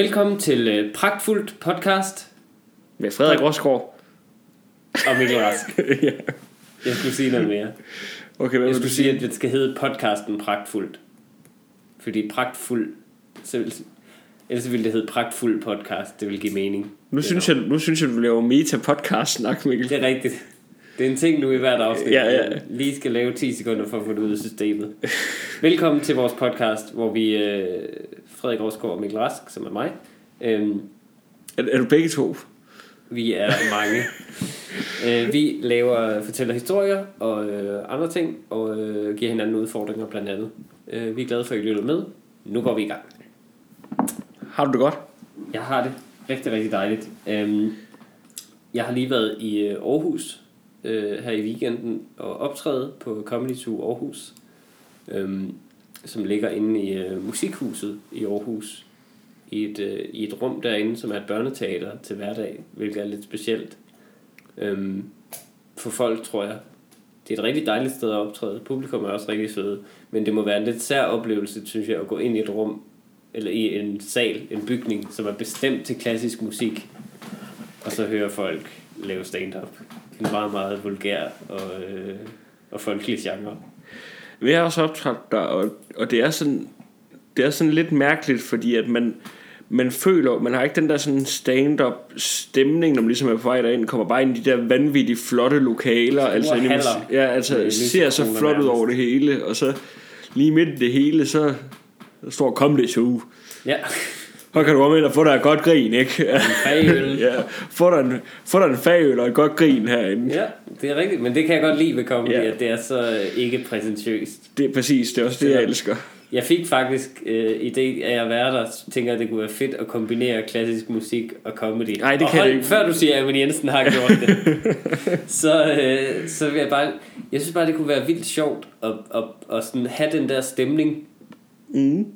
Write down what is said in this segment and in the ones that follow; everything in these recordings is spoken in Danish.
Velkommen til øh, Pragtfuldt podcast Med Frederik Rosgaard. og Mikkel Rask. ja. Jeg skulle sige noget mere. Okay, hvad Jeg skulle sige? at det skal hedde podcasten Pragtfuldt. Fordi pragtfuld... Så vil, ellers ville det hedde Pragtfuld podcast. Det vil give mening. Nu synes, jeg, nu synes jeg, du laver meta-podcast-snak, Mikkel. Det er rigtigt. Det er en ting nu i hvert afsnit. Ja, ja. Lige skal lave 10 sekunder for at få det ud af systemet. Velkommen til vores podcast, hvor vi... Øh, Frederik Rosgaard og Mikkel Rask, som er mig. Øhm, Er, er du begge to? Vi er mange. øh, vi laver, fortæller historier og øh, andre ting, og øh, giver hinanden udfordringer blandt andet. Øh, vi er glade for, at I lytter med. Nu går vi i gang. Har du det godt? Jeg har det rigtig, rigtig dejligt. Øhm, jeg har lige været i øh, Aarhus øh, her i weekenden og optræde på Comedy Zoo Aarhus, øhm, som ligger inde i øh, musikhuset i Aarhus. I et, øh, I et rum derinde, som er et børneteater til hverdag, hvilket er lidt specielt. Øhm, for folk, tror jeg. Det er et rigtig dejligt sted at optræde. Publikum er også rigtig søde. Men det må være en lidt sær oplevelse, synes jeg, at gå ind i et rum, eller i en sal, en bygning, som er bestemt til klassisk musik, og så høre folk lave stand-up. En meget, meget vulgær og, øh, og folkelig genre. Vi har også optrådt der, og, og det er sådan det er sådan lidt mærkeligt, fordi at man, man føler, man har ikke den der sådan stand-up stemning, når man ligesom er på vej derind, kommer bare ind i de der vanvittigt flotte lokaler, altså, inde i haller. mus- ja, altså ser så flot ud over det hele, og så lige midt i det hele, så der står Comedy Zoo. Ja, Så kan du komme ind og få dig et godt grin, ikke? fagøl. ja, få dig en, få dig en fagøl og et godt grin herinde. Ja, det er rigtigt, men det kan jeg godt lide ved comedy, Ja. at det er så øh, ikke præsentøst. Det er præcis, det er også det, jeg elsker. Jeg fik faktisk øh, idé af at være der, tænker at det kunne være fedt at kombinere klassisk musik og comedy. Nej, det og kan hold, det ikke. Før du siger, at Emil Jensen har gjort det, så, øh, så vil jeg bare... Jeg synes bare, det kunne være vildt sjovt at, at, at sådan have den der stemning Mm.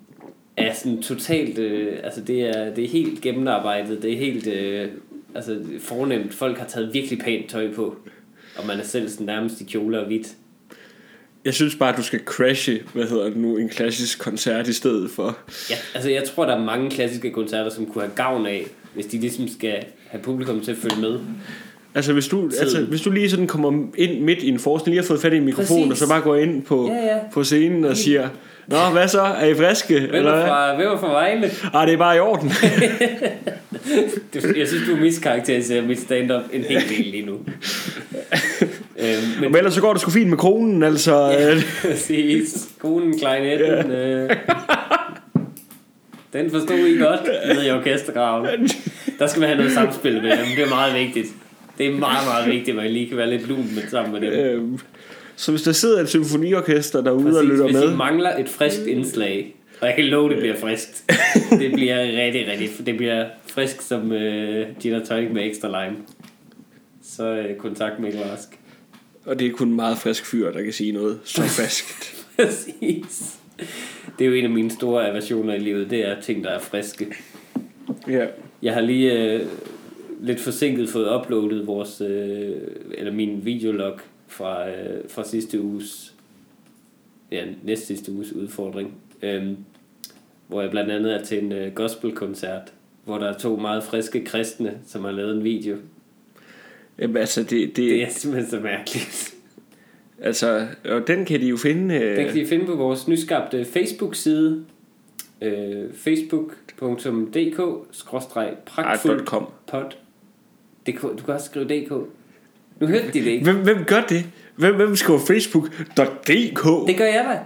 Er sådan totalt, øh, altså det er, det er helt gennemarbejdet, det er helt øh, altså fornemt. Folk har taget virkelig pænt tøj på, og man er selv sådan nærmest i kjole og hvidt. Jeg synes bare, at du skal crashe, hvad hedder det nu, en klassisk koncert i stedet for. Ja, altså jeg tror, der er mange klassiske koncerter, som kunne have gavn af, hvis de ligesom skal have publikum til at følge med. Altså hvis du, altså, hvis du lige sådan kommer ind midt i en forestilling, lige har fået fat i en mikrofon, Præcis. og så bare går ind på, Ja, ja. på scenen og siger, Nå, hvad så? Er I friske? Hvem Eller er hvad? fra, hvem er fra Vejle? Ah, det er bare i orden. Jeg synes, du miskarakteriserer mit stand-up en hel del lige nu. øhm, men Men ellers så går det sgu fint med kronen, altså. Ja. Præcis. Konen, klarinetten. Øh. Den forstod I godt nede i orkestergraven. Der skal man have noget samspil med dem. Det er meget vigtigt. Det er meget, meget vigtigt, at man lige kan være lidt lun med sammen med dem. øh, Så hvis der sidder et symfoniorkester derude og Præcis, lytter hvis med, I mangler et friskt indslag, og jeg kan love, det bliver friskt. Det bliver rigtig, rigtig... Det bliver frisk som øh, gin og tonic med ekstra lime. Så øh, kontakt Mikkel Rask. og det er kun en meget frisk fyr, der kan sige noget så friskt. Præcis. Det er jo en af mine store aversioner i livet, det er ting, der er friske. ja. Jeg har lige øh, lidt forsinket fået uploadet vores, øh, eller min videolog fra, øh, fra sidste uges, ja, næst sidste uges udfordring, øhm, hvor jeg blandt andet er til en øh, gospelkoncert, hvor der er to meget friske kristne, som har lavet en video. Jamen, altså, det, det, Det er simpelthen så mærkeligt. altså, og den kan de jo finde... Øh, Den kan I finde på vores nyskabte Facebook-side, øh, facebook.dk-pragtfuldt .com. pod. DK. Du kan også skrive DK. Nu hørte de det ikke. Hvem, hvem gør det? Hvem, hvem skriver facebook.dk? Det gør jeg da.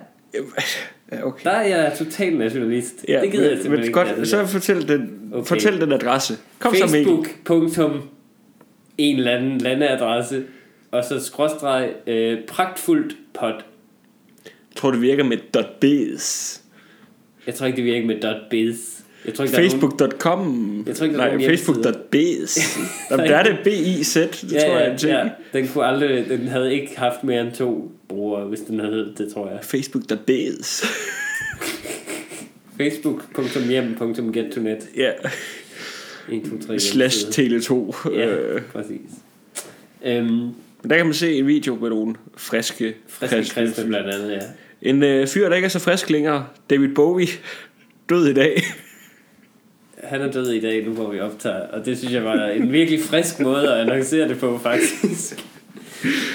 Ja, okay. Der er jeg total nationalist. Ja, det gider jeg men, simpelthen men ikke. godt, det så fortæl den, Okay. fortæl den adresse. Kom så med. Facebook. En eller anden landeadresse. Og så skråstreg øh, pragtfuldt pod. tror, det virker med .biz. Jeg tror ikke, det virker med .biz. Jeg tror ikke, er nogen- Facebook.com. Jeg tror ikke, er Nej, Facebook.biz. Jamen, der er det B-I-Z. Det ja, tror jeg er en ting. ja, den kunne aldrig, den havde ikke haft mere end to brugere, hvis den havde det, tror jeg. Facebook.biz. Facebook.hjem.gettonet ja. 1, 2, 3, Slash Tele2. Ja, Øh, præcis. Øhm, Men der kan man se en video med nogle friske, friske kristne blandt andet, ja. En øh, fyr, der ikke er så frisk længere, David Bowie, død i dag. Han er død i dag, nu hvor vi optager. Og det synes jeg var en virkelig frisk måde at annoncere det på, faktisk.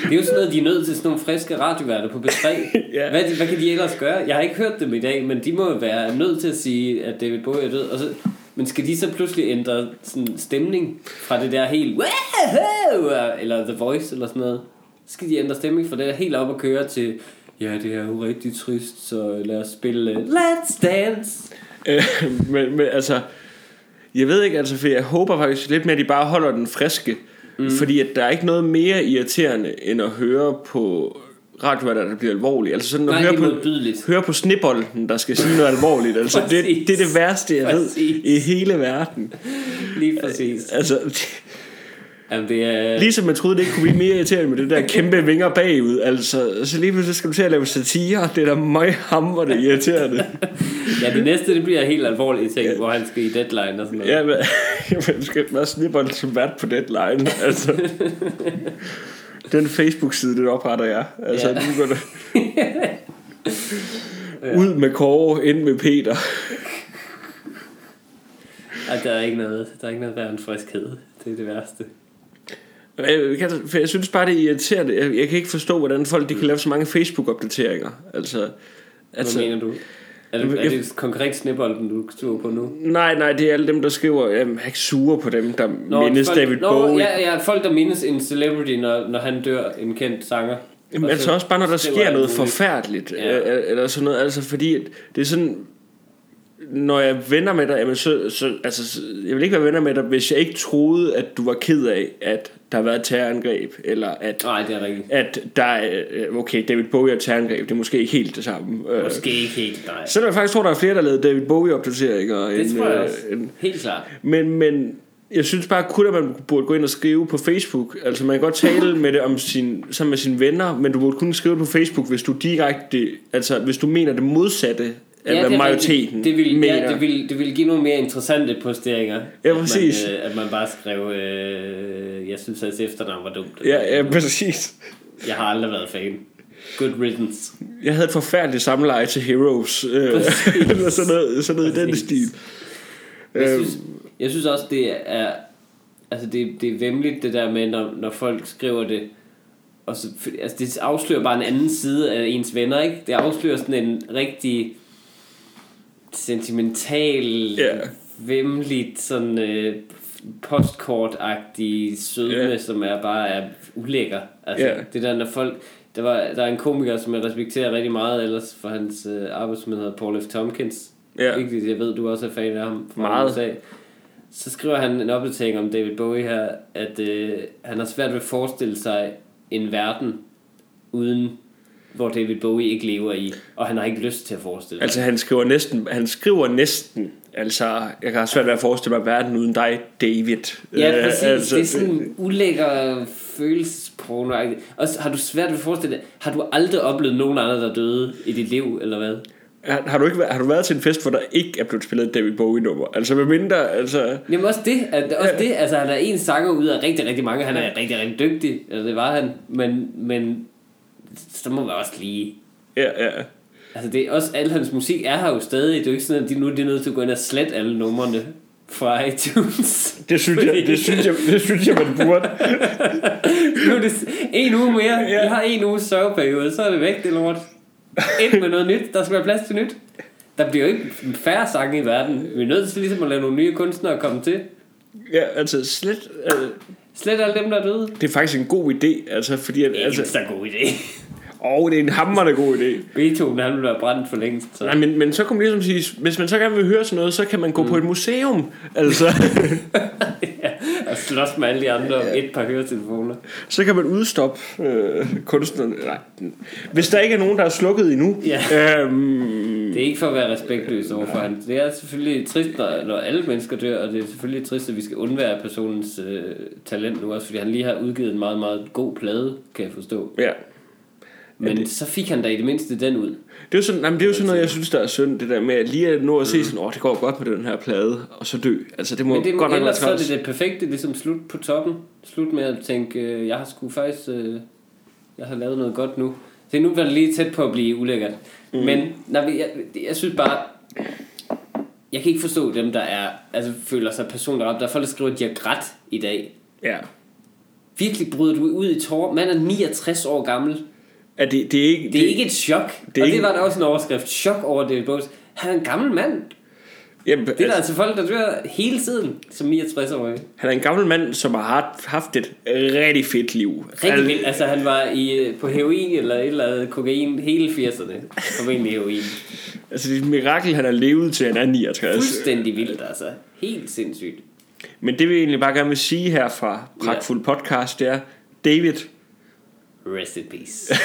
Det er jo sådan noget, de er nødt til sådan nogle friske radioværter på B3. Ja. hvad, hvad kan de ellers gøre? Jeg har ikke hørt dem i dag, men de må jo være nødt til at sige, at David Bowie er død. Og så, men skal de så pludselig ændre sådan stemning fra det der helt eller The Voice eller sådan noget? Så skal de ændre stemning fra det der helt op og køre til ja, det er jo rigtig trist, så lad os spille øh, Let's Dance. Øh, men, men altså, jeg ved ikke, altså, for jeg håber faktisk lidt mere, at de bare holder den friske. Mm. Fordi at der er ikke noget mere irriterende, end at høre på radioer, der bliver alvorlige. Altså sådan at Nej, høre, på, modbydeligt. høre på snibolden, der skal sige noget alvorligt. Altså, det, det er det værste, jeg ved Præcis. i hele verden. Lige præcis. Altså, Jamen, det er... ligesom man troede, det ikke kunne blive mere irriterende med det der kæmpe vinger bagud. Altså, så lige pludselig skal du til at lave satire. Det er da meget hamrende irriterende. Ja, det næste, det bliver helt alvorlige ting, hvor han skal i deadline og sådan noget. Ja, men, man skal være snibbold som vært på deadline. Altså, den Facebook-side, den opretter jeg. Altså, Ja. ja. nu går det... Ud med Kåre, ind med Peter. Ej, der er ikke noget, der er ikke noget værre end friskhed. Det er det værste. Jeg, kan- for jeg synes bare, det er irriterende. Jeg, jeg kan ikke forstå, hvordan folk de kan lave så mange Facebook-opdateringer. Altså, Hvad altså, mener du? Er det, er det konkret snibolden, du står på nu? nej, nej, det er alle dem, der skriver, jeg er ikke sure på dem, der Nå, mindes folk, David nå, Bowie. Ja, ja, folk, der mindes en celebrity, når, når han dør, en kendt sanger. Jamen, Og altså så også bare når der sker noget muligt. forfærdeligt Ja. ja. Eller sådan noget Altså fordi Det er sådan Når jeg venner med dig jamen, så, så, altså, så- Jeg vil ikke være venner med dig Hvis jeg ikke troede at du var ked af At der har været et terrorangreb Eller at Nej, det er rigtigt. at der er, øh, okay, David Bowie og terrorangreb, det er måske ikke helt det samme. Øh, Måske ikke helt, nej. Selvom jeg faktisk tror, der er flere, der lavet David Bowie-opdateringer. Det end, tror jeg øh, også. end- Helt klart. men, men jeg synes bare kun, at man burde gå ind og skrive på Facebook. Altså man kan godt tale med det om sin, sammen med sine venner, men du burde kun skrive det på Facebook, hvis du direkte, altså hvis du mener det modsatte Ja, hvad det majoriteten rigtigt. det vil, mener. Ja, det vil, det vil give nogle mere interessante posteringer. Ja, præcis. At man, øh, at man bare skrev, øh, jeg synes, at efternavn var dumt. Ja, ja, præcis. Jeg har aldrig været fan. Good riddance. Jeg havde et forfærdeligt samleje til Heroes. Øh, eller sådan noget, sådan noget i den stil. Jeg Øh, synes, jeg synes også, det er... Altså, det, det er vemmeligt, det der med, når, når folk skriver det. Og så, altså, det afslører bare en anden side af ens venner, ikke? Det afslører sådan en rigtig sentimental, Ja. vemmeligt, sådan øh, postkortagtig sødme, Ja. som er bare er ulækker. Altså, Ja. det der, når folk... Der, var, der er en komiker, som jeg respekterer rigtig meget ellers for hans øh, som hedder Paul F. Tompkins. Ja. Ikke, jeg ved, du også er fan af ham fra Meget. USA. Så skriver han en opdatering om David Bowie her, at øh, han har svært ved at forestille sig en verden uden hvor David Bowie ikke lever i, og han har ikke lyst til at forestille sig. Altså han skriver næsten, han skriver næsten, altså jeg kan svært ved at forestille mig verden uden dig, David. Ja, Øh, præcis. altså, det er sådan ulækker følelsesporno Og har du svært ved at forestille dig, har du aldrig oplevet nogen andre, der døde i dit liv, eller hvad? Har, har, du ikke, været- har du været til en fest, hvor der ikke er blevet spillet et David Bowie-nummer? Altså med mindre, altså... Jamen også det, at, også det, altså han er en sanger ud af rigtig, rigtig mange, han er rigtig, rigtig dygtig, eller det var han, men, men så må man også lige Ja, ja. Altså det er også, al hans musik er her jo stadig. Det er jo ikke sådan, at de nu de er nødt til at gå ind og slette alle numrene fra iTunes. Det synes, jeg, det, synes jeg, det synes jeg, man burde. nu er det en uge mere. Ja. Vi har en uge sørgeperiode, så er det væk, det lort. Ind med noget nyt. Der skal være plads til nyt. Der bliver jo ikke færre sange i verden. Vi er nødt til ligesom at lade nogle nye kunstnere komme til. Ja, altså slet... Altså, Slet alle dem, der er døde. det er faktisk en god idé, altså fordi... At, Det er altså, så god idé. Åh, det er en hammerende god idé. Beethoven, han ville være brændt for længst. Så. Nej, men, men så kan man ligesom sige, hvis man så gerne vil høre sådan noget, så kan man gå mm. på et museum. Altså, ja, og slås med alle de andre om et par høretelefoner. så kan man udstoppe øh, kunstnerne. Nej, hvis der ikke er nogen, der er slukket endnu. Ja. Øhm, Det er ikke for at være respektløs overfor ham. Det er selvfølgelig trist, når, når alle mennesker dør, og det er selvfølgelig trist, at vi skal undvære personens øh, talent nu også, fordi han lige har udgivet en meget, meget god plade, kan jeg forstå. ja. Men det... så fik han da i det mindste den ud. Det er jo sådan, nej, men det er jo sådan noget, jeg synes, der er synd, det der med at lige at nå at se sådan, åh, det går godt med den her plade, og så dø. Altså, det må Men det, godt nok ellers så er det det perfekte, ligesom slut på toppen. Slut med at tænke, øh, jeg har sgu faktisk, øh, jeg har lavet noget godt nu. Så nu var det lige tæt på at blive ulækkert. Mm. Men når vi, jeg, jeg synes bare, jeg kan ikke forstå dem, der er, altså føler sig personligt ramt. Der er folk, der skriver, at de har grædt i dag. Ja. Virkelig bryder du ud i tårer. Man er 69 år gammel. Er det, det er ikke... Det er ikke et chok. det Det og ikke- det var der også en overskrift. Chok over det Bones. Han er en gammel mand. Jamen, Det er der altså folk, der dør hele tiden som 69-årige. Han er en gammel mand, som har haft- et rigtig fedt liv. Rigtig vildt. Altså han var i, på heroin eller et eller andet kokain hele 80'erne. Formentlig heroin. Altså, det er et mirakel, han har levet til, han er 69. Fuldstændig vildt altså. Helt sindssygt. Men det vi egentlig bare gerne vil sige her fra Pragtfuld Podcast, det er, David, Rest in peace.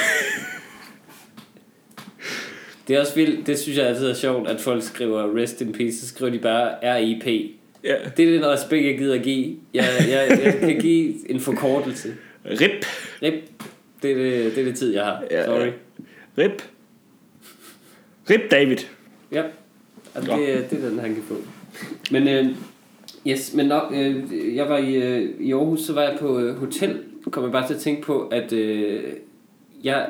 det er også vildt, det synes jeg altid er sjovt, at folk skriver rest in peace, så skriver de bare RIP. ja, Det er den respekt, jeg gider at give. Jeg, jeg, jeg kan give en forkortelse. rip, RIP, det er det, det, er det tid, jeg har. Ja, Sorry. rip, rip David. Ja, altså, det, er- det er den, han kan få. Men, øh, yes, men nok, øh, jeg var i, øh, i Aarhus, så var jeg på øh, hotel, kom jeg bare til at tænke på, at øh, jeg,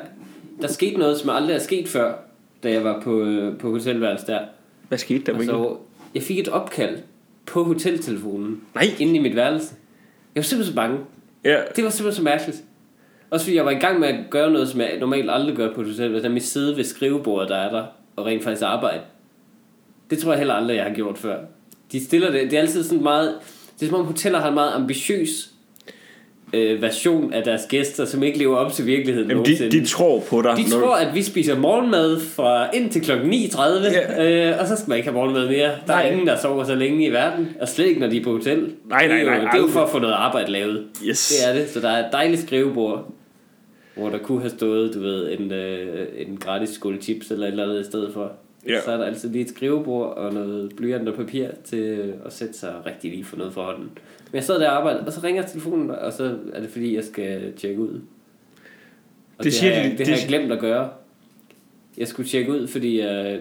der skete noget, som aldrig er sket før, da jeg var på, øh, på hotelværelse der. Hvad skete der? Altså, jeg fik et opkald på hoteltelefonen, Nej. inde i mit værelse. Jeg var simpelthen så bange. Ja, Det var simpelthen så mærkeligt. Også fordi jeg var i gang med at gøre noget, som jeg normalt aldrig gør på et hotel, nemlig sidde ved skrivebordet, der er der, og rent faktisk arbejde. Det tror jeg heller aldrig, jeg har gjort før. De stiller det, det er altid sådan meget, det er som om hoteller har en meget ambitiøs øh, version af deres gæster, som ikke lever op til virkeligheden Jamen, de, de tror på dig. De når- tror, at vi spiser morgenmad fra indtil kl. 9.30, Ja. øh, og så skal man ikke have morgenmad mere. Der Nej. er ingen, der sover så længe i verden, og slet ikke, når de er på hotel. Nej, nej, Det er jo- nej, Det er jo for at få noget arbejde lavet. Yes. Det er det, så der er et dejligt skrivebord, hvor der kunne have stået, du ved, en, øh, en gratis skål chips eller et eller andet i stedet for. Ja. Så er der altid lige et skrivebord og noget blyant og papir til at sætte sig rigtig lige for noget for hånden. Men jeg sad der og arbejdede, og så ringer telefonen, og så er det fordi, jeg skal tjekke ud. Og det, det, siger har, jeg, det, det- har jeg glemt at gøre. Jeg skulle tjekke ud, fordi jeg,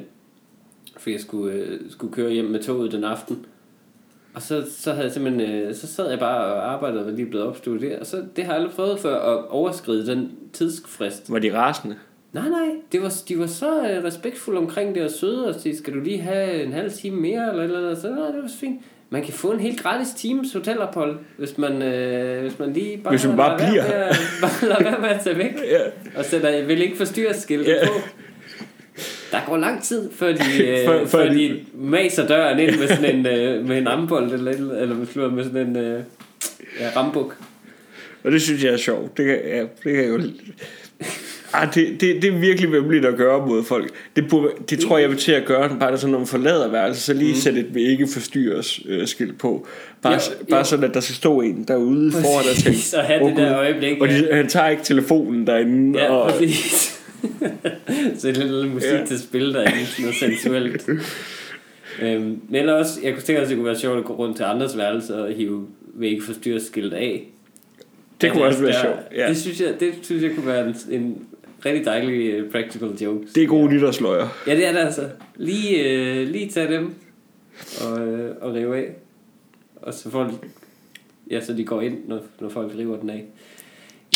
fordi jeg skulle, øh, skulle køre hjem med toget den aften. Og så, så, havde jeg simpelthen, øh, så sad jeg bare og arbejdede og lige blevet opstået der. Og så, det har jeg aldrig prøvet før at overskride den tidsfrist. Var de rasende? Nej, nej, det var, de var så øh, respektfulde omkring det og søde og sige, skal du lige have en halv time mere eller eller andet. Så nej, det var så fint. Man kan få en helt gratis times hotelophold, hvis man, øh, hvis man lige bare, Hvis man bare lader bliver. Være med, at- bare lader være med at tage væk. Ja. Og sætter, vil ikke forstyrre skilt Ja. på. Der går lang tid, før de, øh, Før- før, de- de maser døren ind med sådan en, øh, med en ambold eller, eller, med sådan en øh, ja, rambuk. Og det synes jeg er sjovt. Det kan, ja, det kan jeg jo... Ah, det, det, det er virkelig vemmeligt at gøre mod folk. Det, burde, det tror jeg, vil til at gøre, bare sådan, når man forlader værelset, så lige mm. sætte et ikke forstyrres øh, skilt på. Bare, Jo, jo, bare sådan, at der skal stå en derude foran og tænke, Præcis, og have det "Åh, der Gud." øjeblik, Og de, han tager ikke telefonen derinde. Ja, og, præcis. så lidt, lidt musik Ja. til spil, der er sådan noget sensuelt. øhm, men ellers også, jeg kunne tænke, at det kunne være sjovt at gå rundt til andres værelser og hive vil ikke forstyrre skilt af. det kunne også være der- sjovt. Ja. Det synes jeg, det synes jeg kunne være en, en rigtig dejlig uh, practical joke. Det er gode nytårsløjer. Ja, det er det altså. Lige, øh, lige tage dem og, øh, og rive af. Og så folk, ja, så de går ind, når, når folk river den af.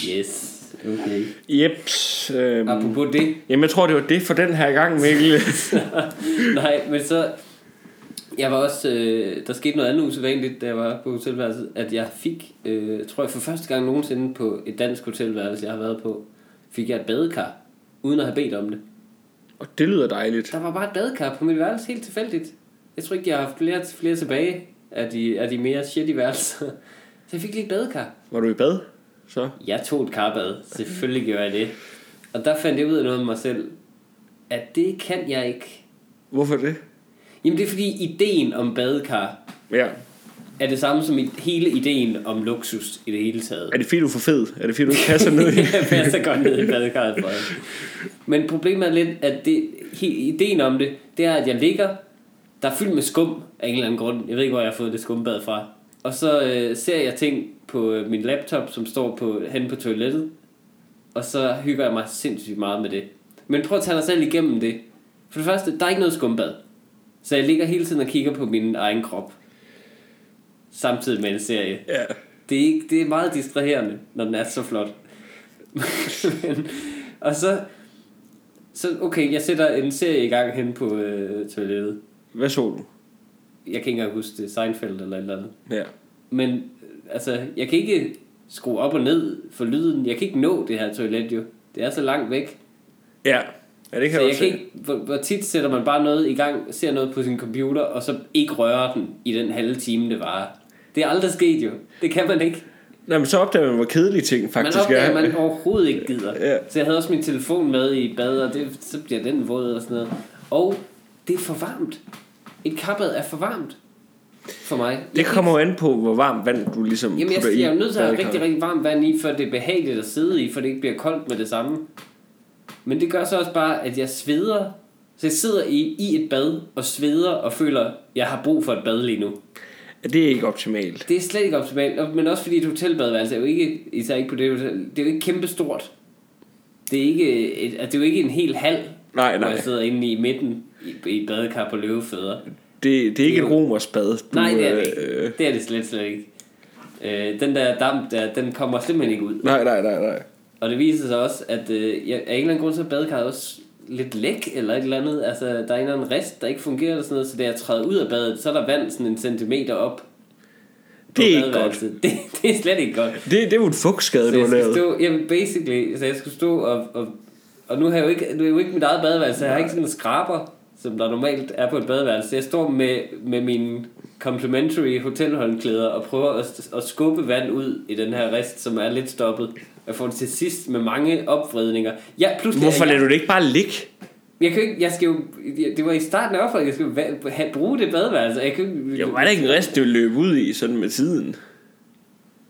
Yes, okay. Jeps. Øhm, Apropos det, jamen, jeg tror, det var det for den her gang, Mikkel. Nej, men så... Jeg var også... Øh, der skete noget andet usædvanligt, da jeg var på hotelværelset, at jeg fik, øh, tror jeg for første gang nogensinde på et dansk hotelværelse, jeg har været på, fik jeg et badekar, uden at have bedt om det. og det lyder dejligt. Der var bare et badekar på mit værelse, helt tilfældigt. Jeg tror ikke, jeg har haft flere, flere tilbage af de, af de mere shitty værelser. Så jeg fik lige et badekar. Var du i bad? Så? Jeg tog et karbad. Selvfølgelig gjorde jeg det. Og der fandt jeg ud af noget med mig selv, at det kan jeg ikke. Hvorfor det? Jamen det er fordi ideen om badekar Ja. Er det samme som i hele ideen om luksus i det hele taget. Er det fordi, du er for fed? Er det fordi, du ikke passer ned i? jeg passer godt ned i badekarret, jeg. Men problemet er lidt, at det, ideen om det, det er, at jeg ligger, der er fyldt med skum af en eller anden grund. Jeg ved ikke, hvor jeg har fået det skumbad fra. Og så øh, ser jeg ting på øh, min laptop, som står på, hen på toilettet. Og så hygger jeg mig sindssygt meget med det. Men prøv at tage dig selv igennem det. For det første, der er ikke noget skumbad. Så jeg ligger hele tiden og kigger på min egen krop. Samtidig med en serie. Ja. Det er, ikke, det er meget distraherende, når den er så flot. Men, og så, så, okay, jeg sætter en serie i gang hen på øh, toilettet. Hvad så du? Jeg kan ikke engang huske det. Seinfeld eller et eller andet. Ja. Men øh, altså, jeg kan ikke skrue op og ned for lyden. Jeg kan ikke nå det her toilet jo. Det er så langt væk. Ja. Ja, det kan Så jeg jeg også kan ikke, hvor, hvor tit sætter man bare noget i gang, ser noget på sin computer, og så ikke rører den i den halve time, det varer. Det er aldrig sket jo. Det kan man ikke. Nå, men så opdager man, hvor kedelige ting Man faktisk opdager, er. man overhovedet ikke gider. Ja. Så jeg havde også min telefon med i bad, og det, så bliver den våd og sådan noget. Og det er for varmt. Et kappad er for varmt for mig. Det kommer jo an på, hvor varmt vand du ligesom Jamen, jeg, jeg er jo nødt til at have rigtig, rigtig varmt vand i, for det er behageligt at sidde i, for det ikke bliver koldt med det samme. Men det gør så også bare, at jeg sveder. Så jeg sidder i, i et bad og sveder og føler, at jeg har brug for et bad lige nu. Det er ikke optimalt. Det er slet ikke optimalt, men også fordi et hotelbadværelse er jo ikke, især ikke på det hotel, det er jo ikke kæmpe stort. Det er, ikke et, altså, det er jo ikke en hel hal, Nej, hvor nej. jeg sidder inde i midten i, i et badekar på løvefødder. Det, det er ikke Det er et jo- romersbad. Du, Nej, det er det øh, ikke. Det er det slet, slet ikke. Øh, den der damp der, den kommer simpelthen ikke ud. Nej, nej, nej, nej. Og det viser sig også, at øh, af en eller anden grund, så er badekarret også lidt læk eller et eller andet. Altså, der er en eller anden rest, der ikke fungerer eller sådan noget, så da jeg træder ud af badet, så er der vand sådan en centimeter op. Det er ikke badeværelset. Det, det er slet ikke godt. Det, det er jo en fugtskade, Så du jeg har lavet. stå, jamen basically, så jeg skulle stå og, og, og nu har jeg jo ikke, nu er jo ikke mit eget badeværelse, jeg har ikke sådan en skraber, som der normalt er på et badeværelse. Så jeg står med, med mine complimentary hotelhåndklæder og prøver at, at skubbe vand ud i den her rest, som er lidt stoppet. Jeg får det til sidst med mange opvridninger. Ja, pludselig Hvorfor er jeg, lader du det ikke bare ligge? jeg, kan ikke, jeg skal jo, det var i starten af opfordringen, jeg va- have, bruge det badeværelse. Jeg kan, jo var der ikke en rest, det ville løbe ud i sådan med tiden?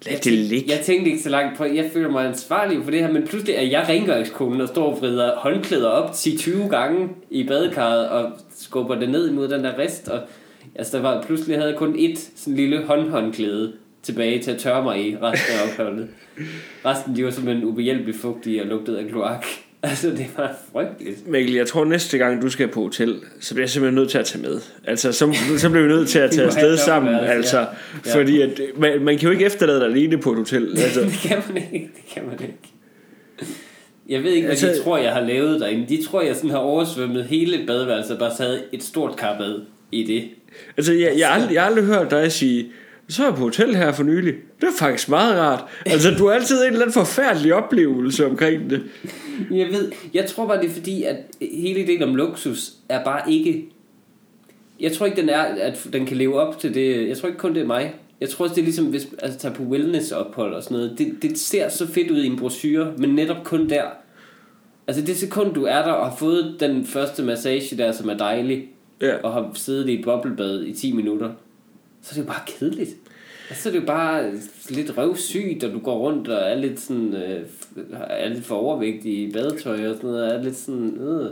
Lad Jeg det ligge. jeg tænkte ikke så langt på, jeg føler mig ansvarlig for det her, men pludselig er jeg rengøringskonen og står og vrider håndklæder op 10-20 gange i badekarret og skubber det ned imod den der rest. Og, altså, der var, pludselig havde jeg kun et sådan lille håndhåndklæde tilbage til at tørre mig i resten af opholdet. Resten de var simpelthen ubehjælpeligt fugtige og lugtede af kloak. Altså, det var frygteligt. Mikkel, jeg tror næste gang du skal på hotel, så bliver jeg simpelthen nødt til at tage med. Altså, så, så bliver vi nødt til at tage afsted sammen. dobbeltværelse, Altså, ja. Ja. fordi at, man, man kan jo ikke efterlade dig alene på et hotel. Altså, det kan man ikke, det kan man ikke. Jeg ved ikke, hvad Altså- de tror, jeg har lavet derinde. De tror, jeg sådan har oversvømmet hele badeværelset og bare taget et stort karbad i det. altså jeg, jeg, har aldrig, jeg har aldrig hørt dig sige, så er jeg på hotel her for nylig. Det er faktisk meget rart. Altså, du har altid en eller anden forfærdelig oplevelse omkring det. Jeg ved, jeg tror bare, det er fordi, at hele ideen om luksus er bare ikke... Jeg tror ikke, den er, at den kan leve op til det. Jeg tror ikke kun, det er mig. Jeg tror også, det er ligesom, hvis altså, tage på wellness-ophold og sådan noget. Det, det ser så fedt ud i en brochure, men netop kun der. Altså det sekund, du er der og har fået den første massage der, som er dejlig, Ja. og har siddet i et boblebad i 10 minutter, så er det jo bare kedeligt. Altså, så er det jo bare lidt røvsygt, og du går rundt og er lidt sådan, øh, er lidt for overvægtig i badetøj og sådan noget, er lidt sådan, øh.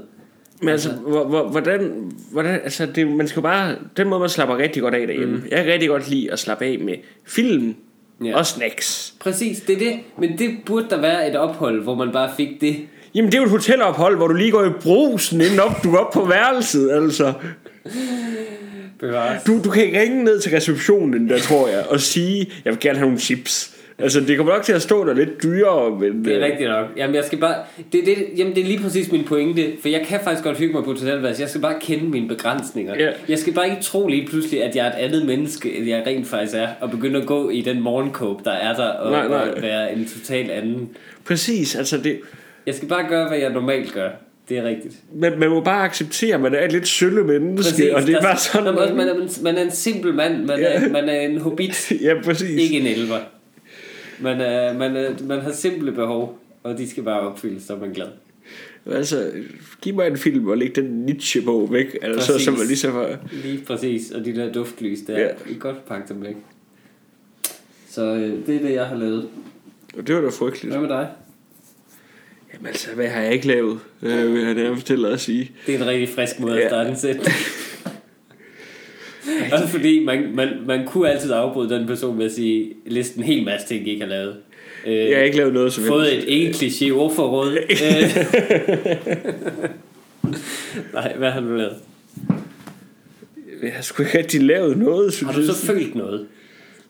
Men altså, hvor, hvordan, hvordan, altså det, man skal jo bare, den måde man slapper rigtig godt af derhjemme. Mm. Jeg kan rigtig godt lide at slappe af med film Ja. og snacks. Præcis, det er det. Men det burde der være et ophold, hvor man bare fik det. Jamen det er jo et hotelophold, hvor du lige går i brusen, inden op, du går op på værelset, altså. Bevares. Du, du kan ringe ned til receptionen, der tror jeg, og sige, jeg vil gerne have nogle chips. Altså det kommer nok til at stå der lidt dyrere, men... Det er øh, rigtigt nok. Jamen, jeg skal bare... Det, det, jamen, det er lige præcis min pointe. For jeg kan faktisk godt hygge mig på hotelværelse. Jeg skal bare kende mine begrænsninger. Ja. Jeg skal bare ikke tro lige pludselig, at jeg er et andet menneske, end jeg rent faktisk er. Og begynde at gå i den morgenkåb, der er der. Og, Nej, nej. og være en total anden. Præcis, altså det... Jeg skal bare gøre, hvad jeg normalt gør. Det er rigtigt. Man, man må bare acceptere, at man er et lidt sølle menneske, og det er bare sådan... Man, man, man, er, en- man er en simpel mand. Man, er, Ja. man er en hobbit. Ja, præcis. Ikke en elver. Man, er, man, er, man har simple behov. Og de skal bare opfyldes, så er man glad. Altså, giv mig en film og læg den Nietzsche på væk, altså, Præcis. så man ligesom har... Lige præcis, og de der duftlys der, ja. I godt pakke dem væk. Så øh, det er det, jeg har lavet. Og det var da frygteligt. Hvad med dig? Jamen altså, hvad har jeg ikke lavet, øh, vil jeg nærmest hellere at sige. Det er en rigtig frisk måde Ja. at starte en sæt. Også fordi man, man, man kunne altid afbryde den person med at sige, listen en hel masse ting, I ikke har lavet. Øh, Jeg har ikke lavet noget som fået et ikke kliché ordforråd. Øh. Nej, hvad har du lavet? Jeg har sgu ikke rigtig lavet noget, synes Har du så følt noget?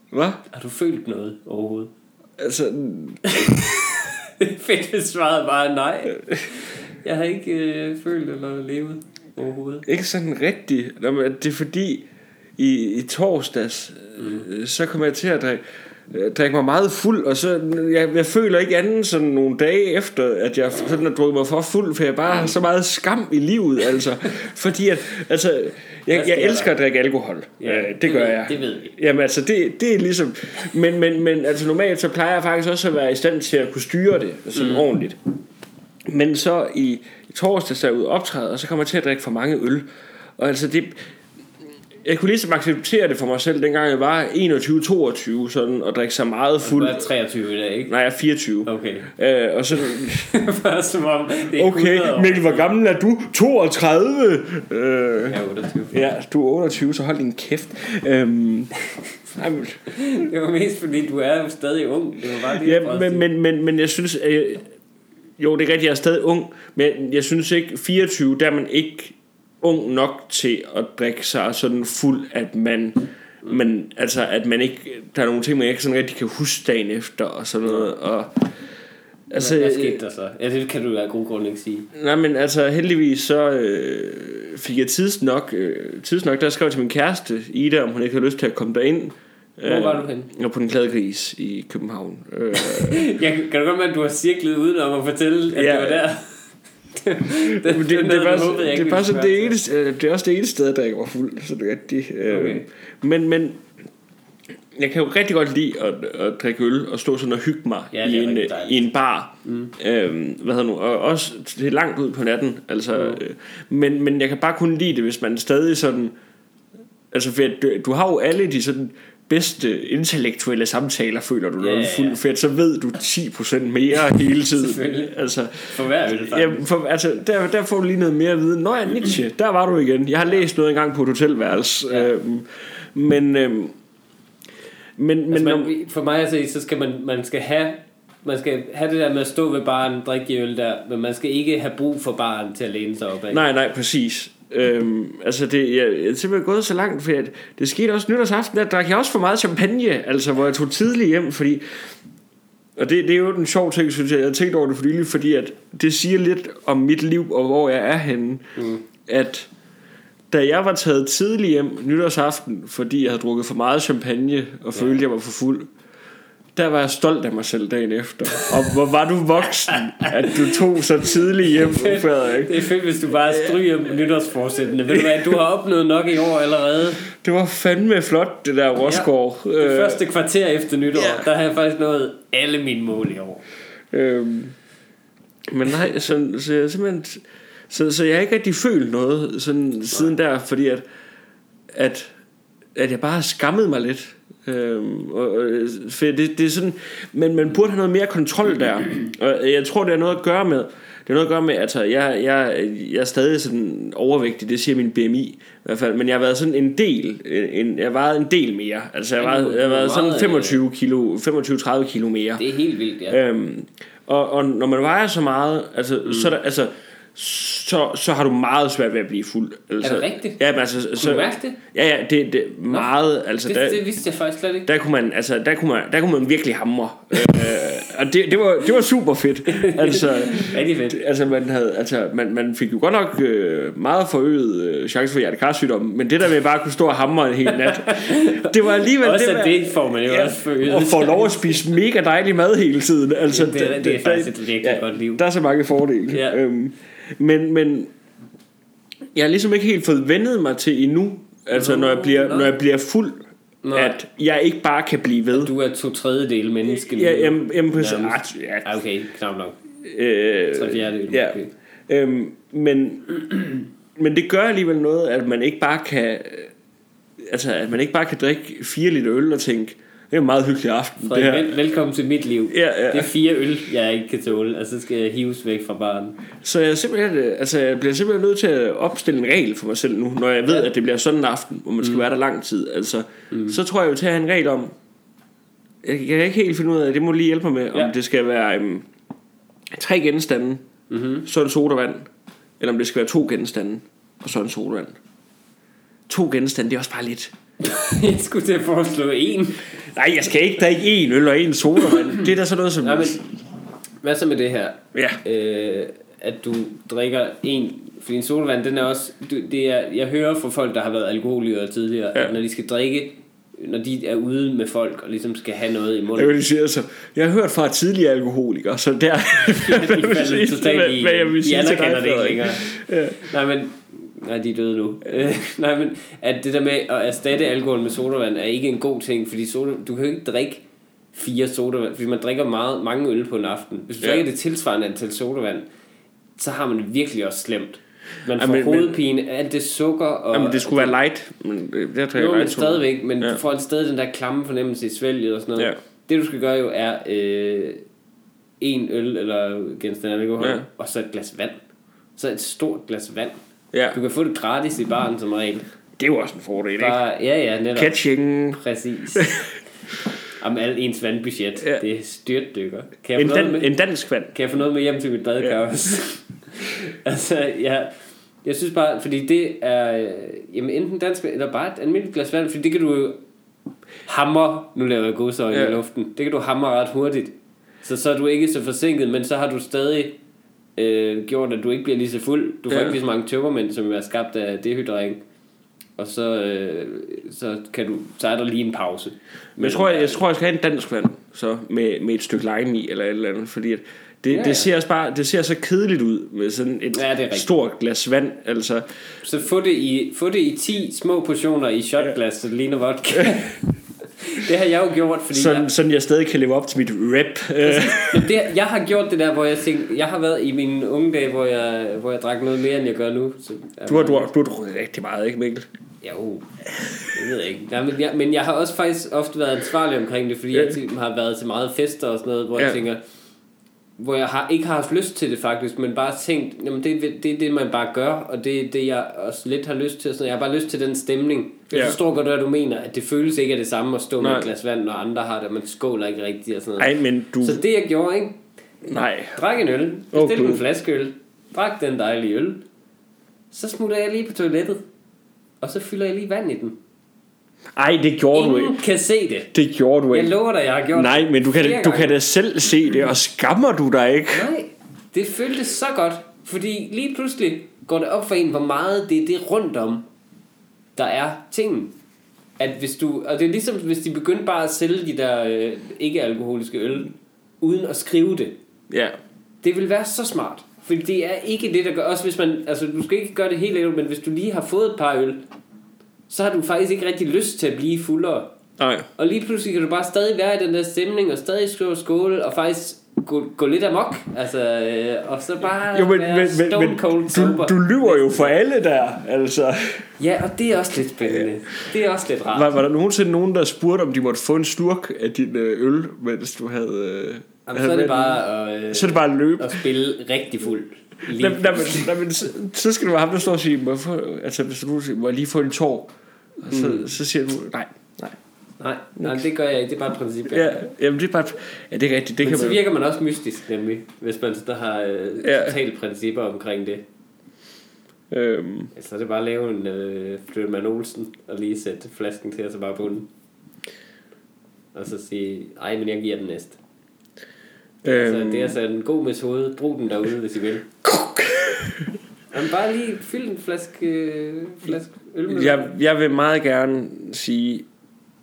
Hvad? Har du følt noget overhovedet? Altså, Fedt, hvis svaret bare nej. Jeg har ikke øh, følt eller levet overhovedet. ikke sådan rigtigt. Nå, men det er fordi, i, i torsdags, mm. så kom jeg til at drikke, øh, drikke mig meget fuld, og så, jeg, jeg føler ikke andet sådan nogle dage efter, at jeg sådan har drukket mig for fuld, for jeg bare har så meget skam i livet, altså. Fordi at, altså, jeg, jeg elsker at drikke alkohol. Ja, øh, det, det gør jeg. Det ved vi. Jamen altså, det, det er ligesom... Men, men, men altså normalt så plejer jeg faktisk også at være i stand til at kunne styre det sådan mm. ordentligt. Men så i, i torsdag så er ude optræde, og så kommer jeg til at drikke for mange øl. Og altså det... Jeg kunne ligesom acceptere det for mig selv, dengang jeg var 21-22, sådan, og drikke så meget fuld. Du er 23 i dag, ikke? Nej, jeg er 24. Okay. Øh, og så, Bare som om det er okay, 100 år. Mikkel, hvor gammel er du? 32! Øh, Jeg er 28. ja, du er 28, så hold din kæft. Øhm, ej, men- Det var mest fordi, du er jo stadig ung. Det var bare lige Ja, men, men, men, men jeg synes, øh, jo, det er rigtigt, jeg er stadig ung, men jeg synes ikke, 24, der er man ikke ung nok til at drikke sig sådan fuld, at man, men, altså, at man ikke, der er nogle ting, man ikke sådan rigtig kan huske dagen efter, og sådan noget, og altså, hvad, hvad skete der så? Ja, det kan du af god grund ikke sige. Nej, men altså heldigvis så øh, fik jeg tids nok, øh, tids nok, der skrev jeg til min kæreste Ida, om hun ikke havde lyst til at komme derind. Hvor var du henne? Jeg var på den glade gris i København. Øh, Jeg kan du godt med, at du har cirklet udenom at fortælle, at Ja. det var der? Det, det, det, det, er bare, du håbede, jeg det det eneste, øh, det er også det eneste sted, der ikke var fuld, så det er rigtigt. Øh, Okay. Men, men jeg kan jo rigtig godt lide at, at drikke øl og stå sådan og hygge mig Ja, det i, en, øh, i en bar. Mm. Øhm, hvad hedder nu, og også det er langt ud på natten. Altså, Mm. øh, men, men jeg kan bare kun lide det, hvis man stadig sådan... Altså, for du, du har jo alle de sådan bedste intellektuelle samtaler, føler du, når Ja, du er fuld, at så ved du 10% mere hele tiden. Altså, For hver øl, faktisk. Ja, for, altså, der, der får du lige noget mere at vide. Nå ja, Nietzsche, der var du igen. Jeg har læst noget engang på et hotelværelse. Ja. Øhm, men, øhm, men, men Altså, når, man, for mig at se, så skal man, man skal have man skal have det der med at stå ved baren, drikke øl der, men man skal ikke have brug for baren til at læne sig op af. nej, nej, præcis. Øhm, altså det, jeg, jeg er simpelthen gået så langt, for at det skete også nytårsaften, der drak jeg også for meget champagne, altså hvor jeg tog tidligt hjem, fordi og det, det er jo en sjov ting, synes jeg. Jeg har tænkt over det for nylig, fordi at det siger lidt om mit liv og hvor jeg er henne. Mm. At da jeg var taget tidligt hjem nytårsaften, fordi jeg havde drukket for meget champagne og følte, at jeg var for fuld, der var jeg stolt af mig selv dagen efter. Og hvor var du voksen, at du tog så tidligt hjem, Frederik. Det er fedt, hvis du bare stryger nytårsforsættende. Ved du hvad, du har opnået nok i år allerede. Det var fandme flot, det der Rosgaard. Det første kvarter efter nytår, ja. der har jeg faktisk nået alle mine mål i år. Øhm, men nej, så, så jeg simpelthen... Så, så jeg har ikke rigtig følt noget sådan, siden der, fordi at, at, at jeg bare har skammet mig lidt. Øhm, og, og, for det, det er sådan, men man burde have noget mere kontrol der. Og jeg tror, det har noget at gøre med, det har noget at gøre med, altså, jeg, jeg, jeg er stadig sådan overvægtig, det siger min BMI i hvert fald, men jeg har været sådan en del, en, jeg har en del mere. Altså, jeg har jeg har er sådan meget, 25 kilo, 25-30 kilo mere. Det er helt vildt, ja. Øhm, og, og når man vejer så meget, altså, mm. så, er der, altså, så, så har du meget svært ved at blive fuld. Altså, Er det rigtigt? Ja, men altså, Kunne så, du mærke det? Ja, ja, det, det meget, altså, Det, der, det vidste jeg faktisk slet ikke. der kunne man, altså, der kunne man, der kunne man virkelig hamre. øh, og det, det, var, det var super fedt. Altså, Rigtig fedt. altså, man, havde, altså man, man fik jo godt nok øh, meget forøget øh, chance for hjertekarsygdom, men det der med bare at kunne stå og hamre en hel nat, det var alligevel Også det, det får man jo Ja, også forøget. og får lov at spise mega dejlig mad hele tiden. Altså, Det er- det er faktisk et virkelig godt liv. Der er så mange fordele. Ja. Øhm, men, men jeg har ligesom ikke helt fået vendet mig til endnu, altså Nå, når, jeg bliver, nå. når jeg bliver fuld, Nå. at jeg ikke bare kan blive ved. Du er to tredjedel menneske. Ja, jamen, jamen. Nærmest. Ah, ja, Ah, Okay, knap nok. øh, Tre fjerdedel. ja. måske. Øhm, men, men det gør alligevel noget, at man ikke bare kan altså at man ikke bare kan drikke 4 liter øl og tænke, det er en meget hyggelig aften. Det Frederik, her. vel, velkommen til mit liv. Ja, ja. Det er fire øl, jeg ikke kan tåle, og så skal jeg hives væk fra baren. Så jeg, simpelthen, øh, altså jeg bliver simpelthen nødt til at opstille en regel for mig selv nu, når jeg ved, Ja. at det bliver sådan en aften, hvor man skal mm. være der lang tid. Altså, mm. Så tror jeg jo til at have en regel om, jeg, jeg kan ikke helt finde ud af, det må lige hjælpe mig med, Ja. om det skal være um, tre genstande, Mm-hmm. så en sodavand, eller om det skal være to genstande, og så en sodavand. To genstande, det er også bare lidt. jeg skulle til at foreslå en. Nej, jeg skal ikke drikke en øl og en sodavand. Det er da sådan noget som... Nej, men hvad så med det her? Ja, Øh, at du drikker en Fordi en sodavand, den er også... Det er, jeg hører fra folk, der har været alkoholikere tidligere, Ja. ja. at når de skal drikke, når de er ude med folk og ligesom skal have noget i Jeg munden, vil lige sige, altså, jeg har hørt fra tidligere alkoholikere, så der de falder totalt i... hvad jeg vil de sige dig, anerkender det ikke længere. Ja. Nej, men... Nej, de er døde nu. Øh, nej, men at det der med at erstatte alkohol med sodavand er ikke en god ting, fordi soda, du kan jo ikke drikke fire sodavand, fordi man drikker meget, mange øl på en aften. Hvis du Ja. drikker det tilsvarende antal sodavand, så har man det virkelig også slemt. Man får men- men- hovedpine, alt det sukker og... Jamen, det skulle være light, men det, det drikker Jo, men stadigvæk, men Ja. du får stadig den der klamme fornemmelse i svælget og sådan noget. Ja. Det du skal gøre jo er øh, en øl eller genstand alkohol, ja. og så et glas vand. Så et stort glas vand. Ja, Du kan få det gratis i baren som regel. det er jo også en fordel, ikke? Bare, ja, ja, netop. Catching. Præcis. Om alt ens vandbudget, Ja. det er styrtdykker. Kan jeg, En, dan, med, en dansk vand. kan jeg få noget med hjem til mit badekar Ja. altså, ja, jeg synes bare, fordi det er, øh, jamen enten dansk eller bare et almindeligt glas vand, fordi det kan du jo hamre, nu laver jeg godsøjne ja. i luften, det kan du hamre ret hurtigt. Så så er du ikke så forsinket, men så har du stadig øh, gjort, at du ikke bliver lige så fuld. Du får Ja. ja. ikke lige så mange tømmermænd, som er skabt af dehydrering. Og så, øh, så, kan du, så er der lige en pause. Men jeg tror, jeg, jeg tror, jeg skal have en dansk vand, så med, med et stykke lime i, eller et eller andet, fordi at det, Ja, ja, ja. det, ser også bare, det ser så kedeligt ud med sådan et Ja, stort glas vand. Altså, Så få det i, få det i 10 små portioner i shotglas, så det ligner vodka. det har jeg jo gjort, fordi sådan, jeg, sådan jeg stadig kan leve op til mit rap. Jamen, det, jeg har gjort det der, hvor jeg tænkte, jeg har været i mine unge dage, hvor jeg, hvor jeg drak noget mere, end jeg gør nu. Så, du, har, du, har, du har drukket rigtig meget, ikke Mikkel? Jo, det ved jeg ikke. Nej, men, jeg, men jeg har også faktisk ofte været ansvarlig omkring det, fordi Ja. jeg har været til meget fester og sådan noget, hvor. Ja. jeg tænker, hvor jeg har, ikke har haft lyst til det faktisk, men bare tænkt, jamen det, er- det er det, man bare gør, og det er det, jeg også lidt har lyst til. Sådan. Jeg har bare lyst til den stemning. Jeg Ja. forstår godt, hvad du mener, at det føles ikke af det samme at stå med Nej. et glas vand, når andre har det, og man skåler ikke rigtigt og sådan noget. Nej, men du... Så det jeg gjorde, ikke? Nej. Drak en øl, bestilte Gud. en flaske øl, drak den dejlige øl, så smutter jeg lige på toilettet, og så fylder jeg lige vand i den. Ej, det gjorde du Ingen ikke. kan se det. Det gjorde du Jeg ikke. lover dig, jeg har gjort Nej, det men du kan, du kan da selv se det, og skammer du dig ikke? Nej, det føltes så godt, fordi lige pludselig går det op for en, hvor meget det er det rundt om, der er tingen. At hvis du, og det er ligesom, hvis de begyndte bare at sælge de der øh, ikke-alkoholiske øl, uden at skrive det. Ja. Det vil være så smart. Fordi det er ikke det, der gør... Også hvis man... Altså, du skal ikke gøre det helt ægte, men hvis du lige har fået et par øl, så har du faktisk ikke rigtig lyst til at blive fuldere. Nej. Og lige pludselig kan du bare stadig være i den der stemning, og stadig skrive skål, og faktisk gå, gå lidt amok. Altså, øh, og så bare Jo, men, være men, stone men cold du, sober. du lyver jo for alle der, altså. Ja, og det er også lidt spændende. Det er også lidt rart. Var, var der nogensinde nogen, der spurgte, om de måtte få en slurk af din øh, øl, mens du havde... Øh, Jamen, havde så er det bare at, øh, Så er det bare at løbe. at spille rigtig fuld. Lige. Nej, nej, nej, men, så, så skal det være ham, der står og siger, må jeg, få, altså, hvis du siger, må jeg lige få en tår? Og så, mm. så siger du, nej, nej. Nej, nej, det gør jeg ikke. Det er bare et princip. Ja, jamen det er bare, ja, det er rigtigt, det Men kan så man virker man også mystisk, nemlig, hvis man så har øh, Ja. totale principper omkring det. øhm, Altså, det er bare at lave en øh, Flytman Olsen, og lige sætte flasken til, og så bare bunden. Og så sige, ej, men jeg giver den næste. Øhm, Så det er altså en god metode. Brug den derude, hvis I vil. Jamen, bare lige fyld en flaske, øh, flaske øl med. jeg, jeg vil meget gerne sige,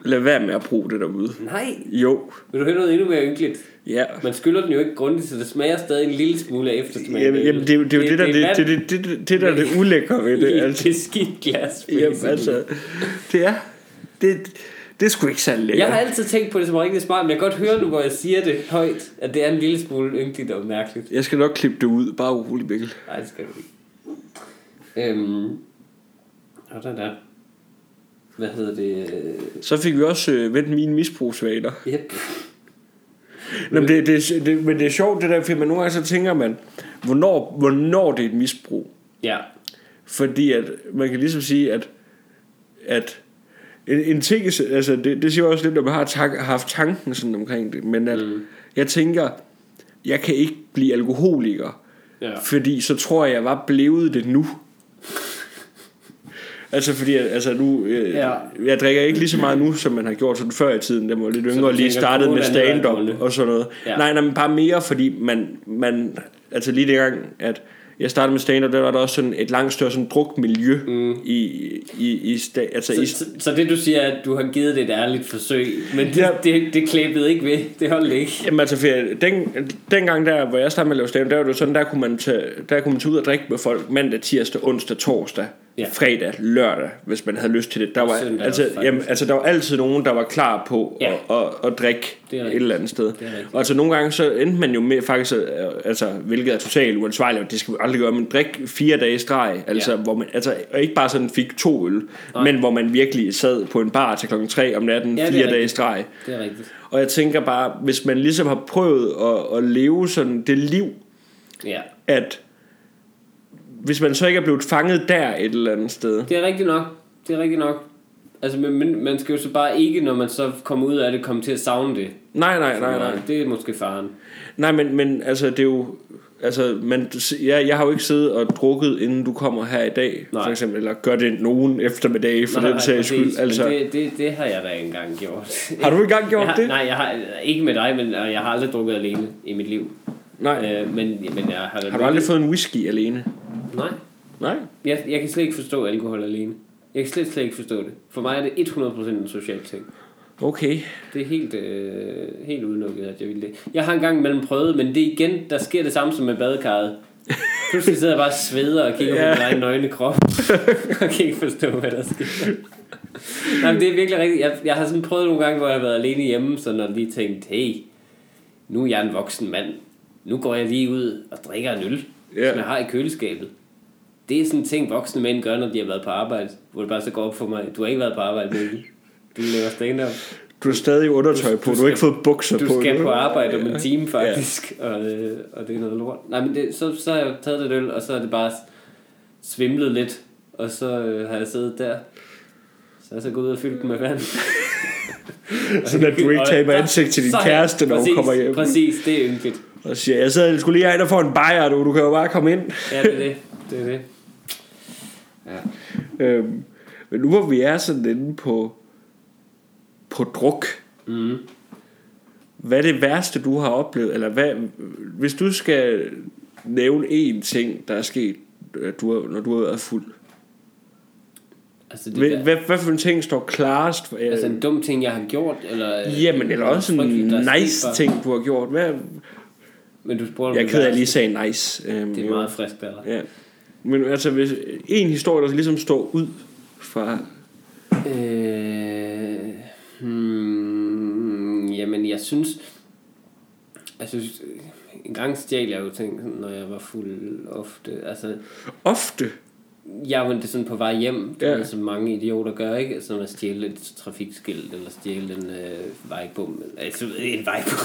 lad være med at bruge det derude. Nej, Jo, vil du høre noget endnu mere ynkeligt? ja. Man skylder den jo ikke grundigt, så det smager stadig en lille smule af eftersmag. Jamen, jamen det, er det er jo det, der, det, det, det, det, det, det, der er det ulækre ved det. Altså, et skidt glas. jamen, altså, det er, det, det sgu ikke særlig lækkert. Jeg har altid tænkt på det som rigtig smart, men jeg kan godt høre nu, hvor jeg siger det højt, at det er en lille smule ynkeligt og mærkeligt. Jeg skal nok klippe det ud, bare urolig Mikkel. Nej, det skal du ikke. Øhm, og der der. Hvad hedder det? Så fik vi også øh, vendt mine misbrugsvaner. Yep. Nå, men, det, det, det, men det er sjovt det der, fordi man nogle gange så tænker man, hvornår, hvornår det er et misbrug. Ja. Fordi at man kan ligesom sige, at, at en, en ting, altså det, det siger også lidt, at man har tank, haft tanken sådan omkring det, men at mm. jeg tænker, jeg kan ikke blive alkoholiker, Ja. fordi så tror jeg, jeg var blevet det nu. Altså fordi, altså nu, øh, Ja. jeg drikker ikke lige så meget nu, som man har gjort sådan før i tiden, da man var lidt yngre lige startede med stand-up og sådan noget. Ja. Nej, nej, men bare mere, fordi man, man, altså lige dengang, at jeg startede med stand der var der også sådan et langt større sådan drukmiljø mm. i, i, i, sta, altså Så, i, så, så det du siger, er, at du har givet det et ærligt forsøg, men det, Ja. det, det klæbede ikke ved. Det holdt ikke. Jamen altså, for jeg- den, dengang der, hvor jeg startede med at lave stand der var det sådan, der kunne, man tage, der kunne man tage ud og drikke med folk mandag, tirsdag, onsdag, torsdag, Ja. fredag, lørdag, hvis man havde lyst til det. Der var, søndag altså, også, jamen, altså, der var altid nogen, der var klar på Ja. at, at, at drikke Det et rigtigt. eller andet sted. Rigtigt. Og altså nogle gange så endte man jo med faktisk, øh, altså, hvilket er totalt uansvarligt, det skal vi aldrig gøre, men drik fire dage i streg, altså, Ja. hvor man, altså, og ikke bare sådan fik to øl, men hvor man virkelig sad på en bar til klokken 3 om natten, Ja, fire dage i rigtigt. streg. Det er rigtigt. Og jeg tænker bare, hvis man ligesom har prøvet at, at leve sådan det liv, Ja. at hvis man så ikke er blevet fanget der et eller andet sted. Det er rigtigt nok. Det er rigtigt nok. Altså, men, man skal jo så bare ikke, når man så kommer ud af det, komme til at savne det. Nej, nej, nej, nej. Det er måske faren. Nej, men, men altså, det er jo... Altså, man, jeg, jeg har jo ikke siddet og drukket, inden du kommer her i dag, Nej. for eksempel, eller gør det nogen eftermiddag, for den sags skyld. Altså, det, det, det har jeg da engang gjort. har du engang gjort jeg har, det? Nej, jeg har ikke med dig, men jeg har aldrig drukket alene i mit liv. nej. Øh, men, men jeg har Har du aldrig fået en whisky alene? Nej. Nej. Jeg, jeg kan slet ikke forstå alkohol alene. Jeg kan slet, slet ikke forstå det. For mig er det 100% en social ting. Okay. Det er helt, øh, helt udelukket, at jeg vil det. Jeg har engang mellem prøvet, men det er igen, der sker det samme som med badekarret. Pludselig sidder jeg bare og sveder og kigger Ja. på min egen nøgne krop. og kan ikke forstå, hvad der sker. Nej, men det er virkelig rigtigt. Jeg, jeg har sådan prøvet nogle gange, hvor jeg har været alene hjemme, så når lige tænkt, hey, nu er jeg en voksen mand. Nu går jeg lige ud og drikker en øl, Ja. som jeg har i køleskabet. Det er sådan en ting, voksne mænd gør, når de har været på arbejde. Hvor det bare så går op for mig, du har ikke været på arbejde, Mikkel. Du laver stand-up. Du har stadig undertøj på, du, du har ikke skal- fået bukser Du på. skal endnu. på arbejde om en time faktisk, ja. og, øh, og det er noget lort. Nej, men det, så, så har jeg taget det øl, og så er det bare svimlet lidt, og så øh, har jeg siddet der. Så har jeg så gået ud og fyldt den med vand. Sådan at du ikke taber ansigt til din så kæreste, når hun præcis, kommer hjem. Præcis, det er ynkeligt. Og siger, jeg sidder, skulle lige have der får en bajer, du, du kan jo bare komme ind. Ja, det er det. Det er det. Ja. Øhm, men nu hvor vi er sådan inde på, på druk, Mm. hvad er det værste, du har oplevet? Eller hvad, hvis du skal nævne én ting, der er sket, du når du har været fuld. Altså, det Hvad, der, hvad, hvad for en ting står klarest? For, altså en dum ting, jeg har gjort, eller... Jamen, eller også en der nice bare- ting, du har gjort. Hvad, Men du spurgte jeg er ked af, lige sagde nice. Øhm, Det er meget frisk dig. Ja. Men altså, hvis en historie, der ligesom står ud fra... Øh, hmm, jamen, jeg synes... Jeg synes, en gang stjal jeg jo ting, når jeg var fuld ofte. Altså, Ofte. Jeg var sådan på vej hjem, det Ja. ja. som mange idioter gør, ikke? Når man stjæle et trafikskilt, eller stjæle en øh, vejbom. Altså, en vejbom.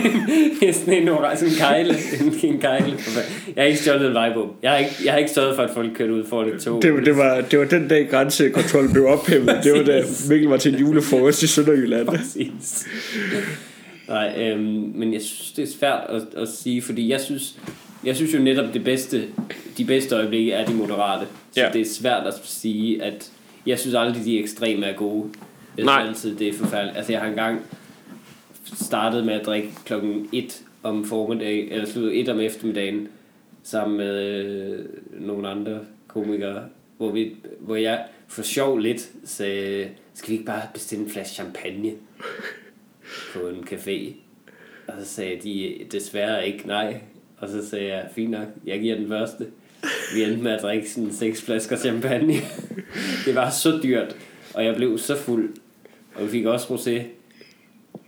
Det er sådan en, ora- sådan en kejle. En, en kejle. Jeg har ikke stjålet en vejbom. Jeg har ikke, jeg har ikke stået for, at folk kørte ud foran et tog. Det, det, var, det var den dag, grænsekontrollen blev ophævet. Det var da Mikkel var til en julefrokost i Sønderjylland. Præcis. Nej, øhm, men jeg synes, det er svært at, at sige, fordi jeg synes, jeg synes jo netop, det bedste, de bedste øjeblikke er de moderate. Så Ja. det er svært at sige, at jeg synes aldrig, de ekstreme er gode. Jeg synes Nej. altid, det er forfærdeligt. Altså, jeg har engang startet med at drikke klokken 1 om formiddag, eller sluttet 1 om eftermiddagen, sammen med øh, nogle andre komikere, hvor, vi, hvor jeg for sjov lidt sagde, skal vi ikke bare bestille en flaske champagne på en café? Og så sagde de desværre ikke nej. Og så sagde jeg, fint nok, jeg giver den første. Vi endte med at drikke sådan seks flasker champagne. det var så dyrt, og jeg blev så fuld. Og vi fik også rosé.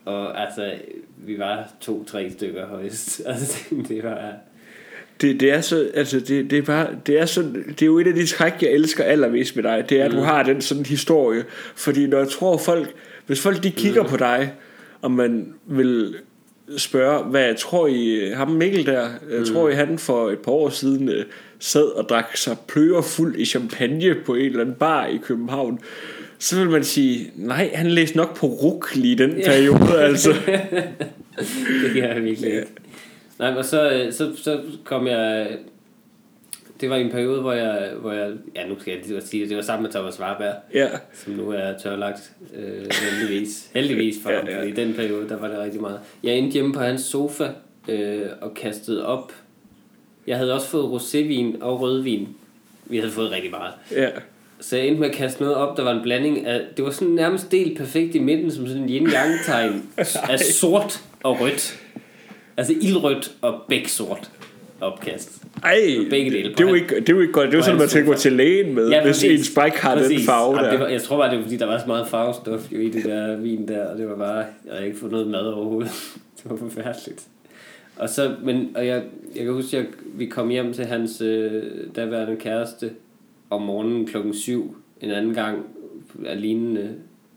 Og altså, vi var to-tre stykker højst. Altså, det, var... Det, det er så, altså det, det er bare, det er så, det er jo et af de træk, jeg elsker allermest med dig, det er, at du har den sådan historie, fordi når jeg tror folk, hvis folk de kigger på dig, og man vil spørge, hvad jeg tror I, ham Mikkel der, jeg tror I han for et par år siden øh, sad og drak sig pløger fuld i champagne på en eller anden bar i København, så vil man sige, nej, han læste nok på ruk lige den periode, altså. det kan jeg virkelig ikke. Nej, og så, øh, så, så kom jeg... Det var en periode, hvor jeg... Hvor jeg ja, nu skal jeg lige sige det. Var sammen med Thomas Warberg, Ja, som nu er tørlagt. Øh, heldigvis. Heldigvis for ham, ja. i den periode, der var det rigtig meget. Jeg endte hjemme på hans sofa øh, og kastede op Jeg havde også fået rosévin og rødvin. Vi havde fået rigtig meget. Ja. Så jeg endte med at kaste noget op, der var en blanding af... Det var sådan nærmest delt perfekt i midten, som sådan en yin-yang-tegn af sort og rødt. Altså ildrødt og begge sort opkast. Ej, Begge dele. det er jo ikke, det er jo ikke godt. Det er jo sådan, man skal gå til lægen med, ja, hvis præcis. ens bræk har den Præcis. farve Jamen, der. Det var, jeg tror bare, det var fordi, der var så meget farvestof jo i det der vin der, og det var bare, jeg havde ikke fået noget mad overhovedet. det var forfærdeligt. Og så, men, og jeg, jeg kan huske, at vi kom hjem til hans øh, daværende kæreste om morgenen klokken 7 en anden gang af lignende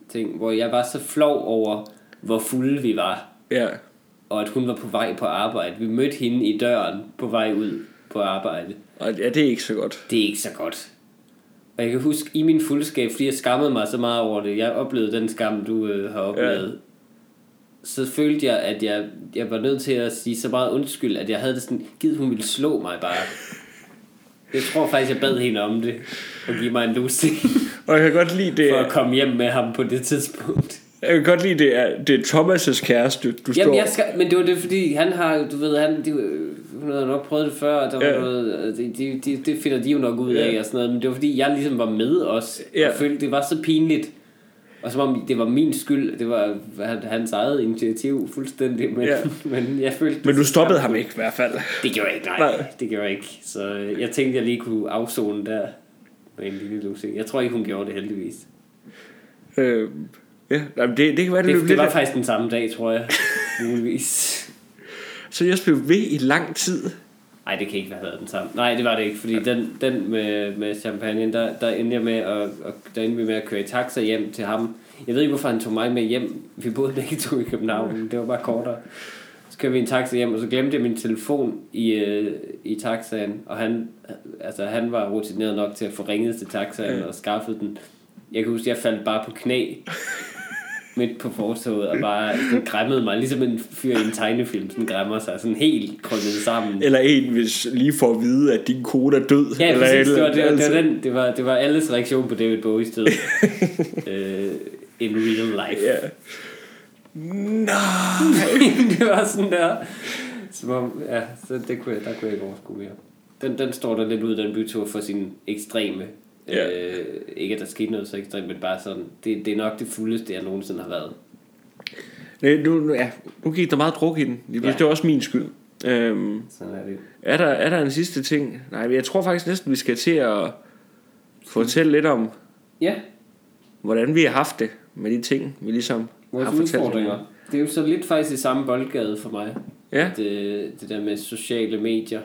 ting, hvor jeg var så flov over, hvor fulde vi var, Ja. Og at hun var på vej på arbejde. Vi mødte hende i døren på vej ud på arbejde. Og ja, det er ikke så godt. Det er ikke så godt. Og jeg kan huske i min fuldskab, fordi jeg skammede mig så meget over det. Jeg oplevede den skam, du øh, har oplevet. Ja. Så følte jeg, at jeg, jeg var nødt til at sige så meget undskyld, at jeg havde det sådan, givet hun ville slå mig bare. Jeg tror faktisk, jeg bad hende om det, og give mig en lussing, Og jeg kan godt lide det. for at komme hjem med ham på det tidspunkt. Jeg kan godt lide det. Er, det er Thomas' kæreste, du Jamen, står. jeg skal, men det var det, fordi han har, du ved, han, de, hun havde nok prøvet det før, og der var Ja. noget, det, de, de, det finder de jo nok ud af, Ja. og sådan noget, men det var fordi, jeg ligesom var med os, Ja. og følte, det var så pinligt, og som om det var min skyld, det var han- hans eget initiativ fuldstændig, men, Ja. men jeg følte... Men du stoppede ham ikke i hvert fald. Det gjorde jeg ikke, nej, Nej. det gjorde jeg ikke, så øh, jeg tænkte, jeg lige kunne afzone der med en lille lussing. Jeg tror ikke, hun gjorde det heldigvis. Øh, ja, jamen, det, det kan være, det, Det, det lidt var af- faktisk den samme dag, tror jeg, muligvis. Så jeg blev ved i lang tid. Nej, det kan ikke have været den samme. Nej, det var det ikke, fordi den, den med, med champagne, der, der endte jeg med at, at, der endte vi med at køre i taxa hjem til ham. Jeg ved ikke, hvorfor han tog mig med hjem. Vi boede begge to i København, men det var bare kortere. Så kørte vi en taxa hjem, og så glemte jeg min telefon i, øh, i taxaen, og han, altså, han var rutineret nok til at få ringet til taxaen Ja. og skaffet den. Jeg kan huske, jeg faldt bare på knæ midt på fortoget og bare sådan græmmede mig, ligesom en fyr i en tegnefilm, sådan græmmer sig, sådan helt krøllet sammen. Eller en, hvis lige får at vide, at din kone er død. Ja, eller præcis. et Det var, det, var, det, var den, det, var, det var alles reaktion på David Bowies død. uh, in real life. Ja. Nej. det var sådan der. Som om, ja, så det kunne jeg, der kunne jeg ikke overskue mere. Den, den står der lidt ud, den bytur, for sin ekstreme. Ja. Øh, ikke at der skete noget så ekstremt, men bare sådan, det, det er nok det fuldeste, jeg nogensinde har været. Nej, nu, nu, ja, nu gik der meget druk i den. Det, Ja. det var også min skyld. Øhm, Sådan er det. er, der, er der en sidste ting? Nej, jeg tror faktisk næsten, vi skal til at fortælle lidt om, Ja, hvordan vi har haft det med de ting, vi ligesom vores har fortalt. udfordringer. Det er jo så lidt faktisk i samme boldgade for mig. Ja, Det, det der med sociale medier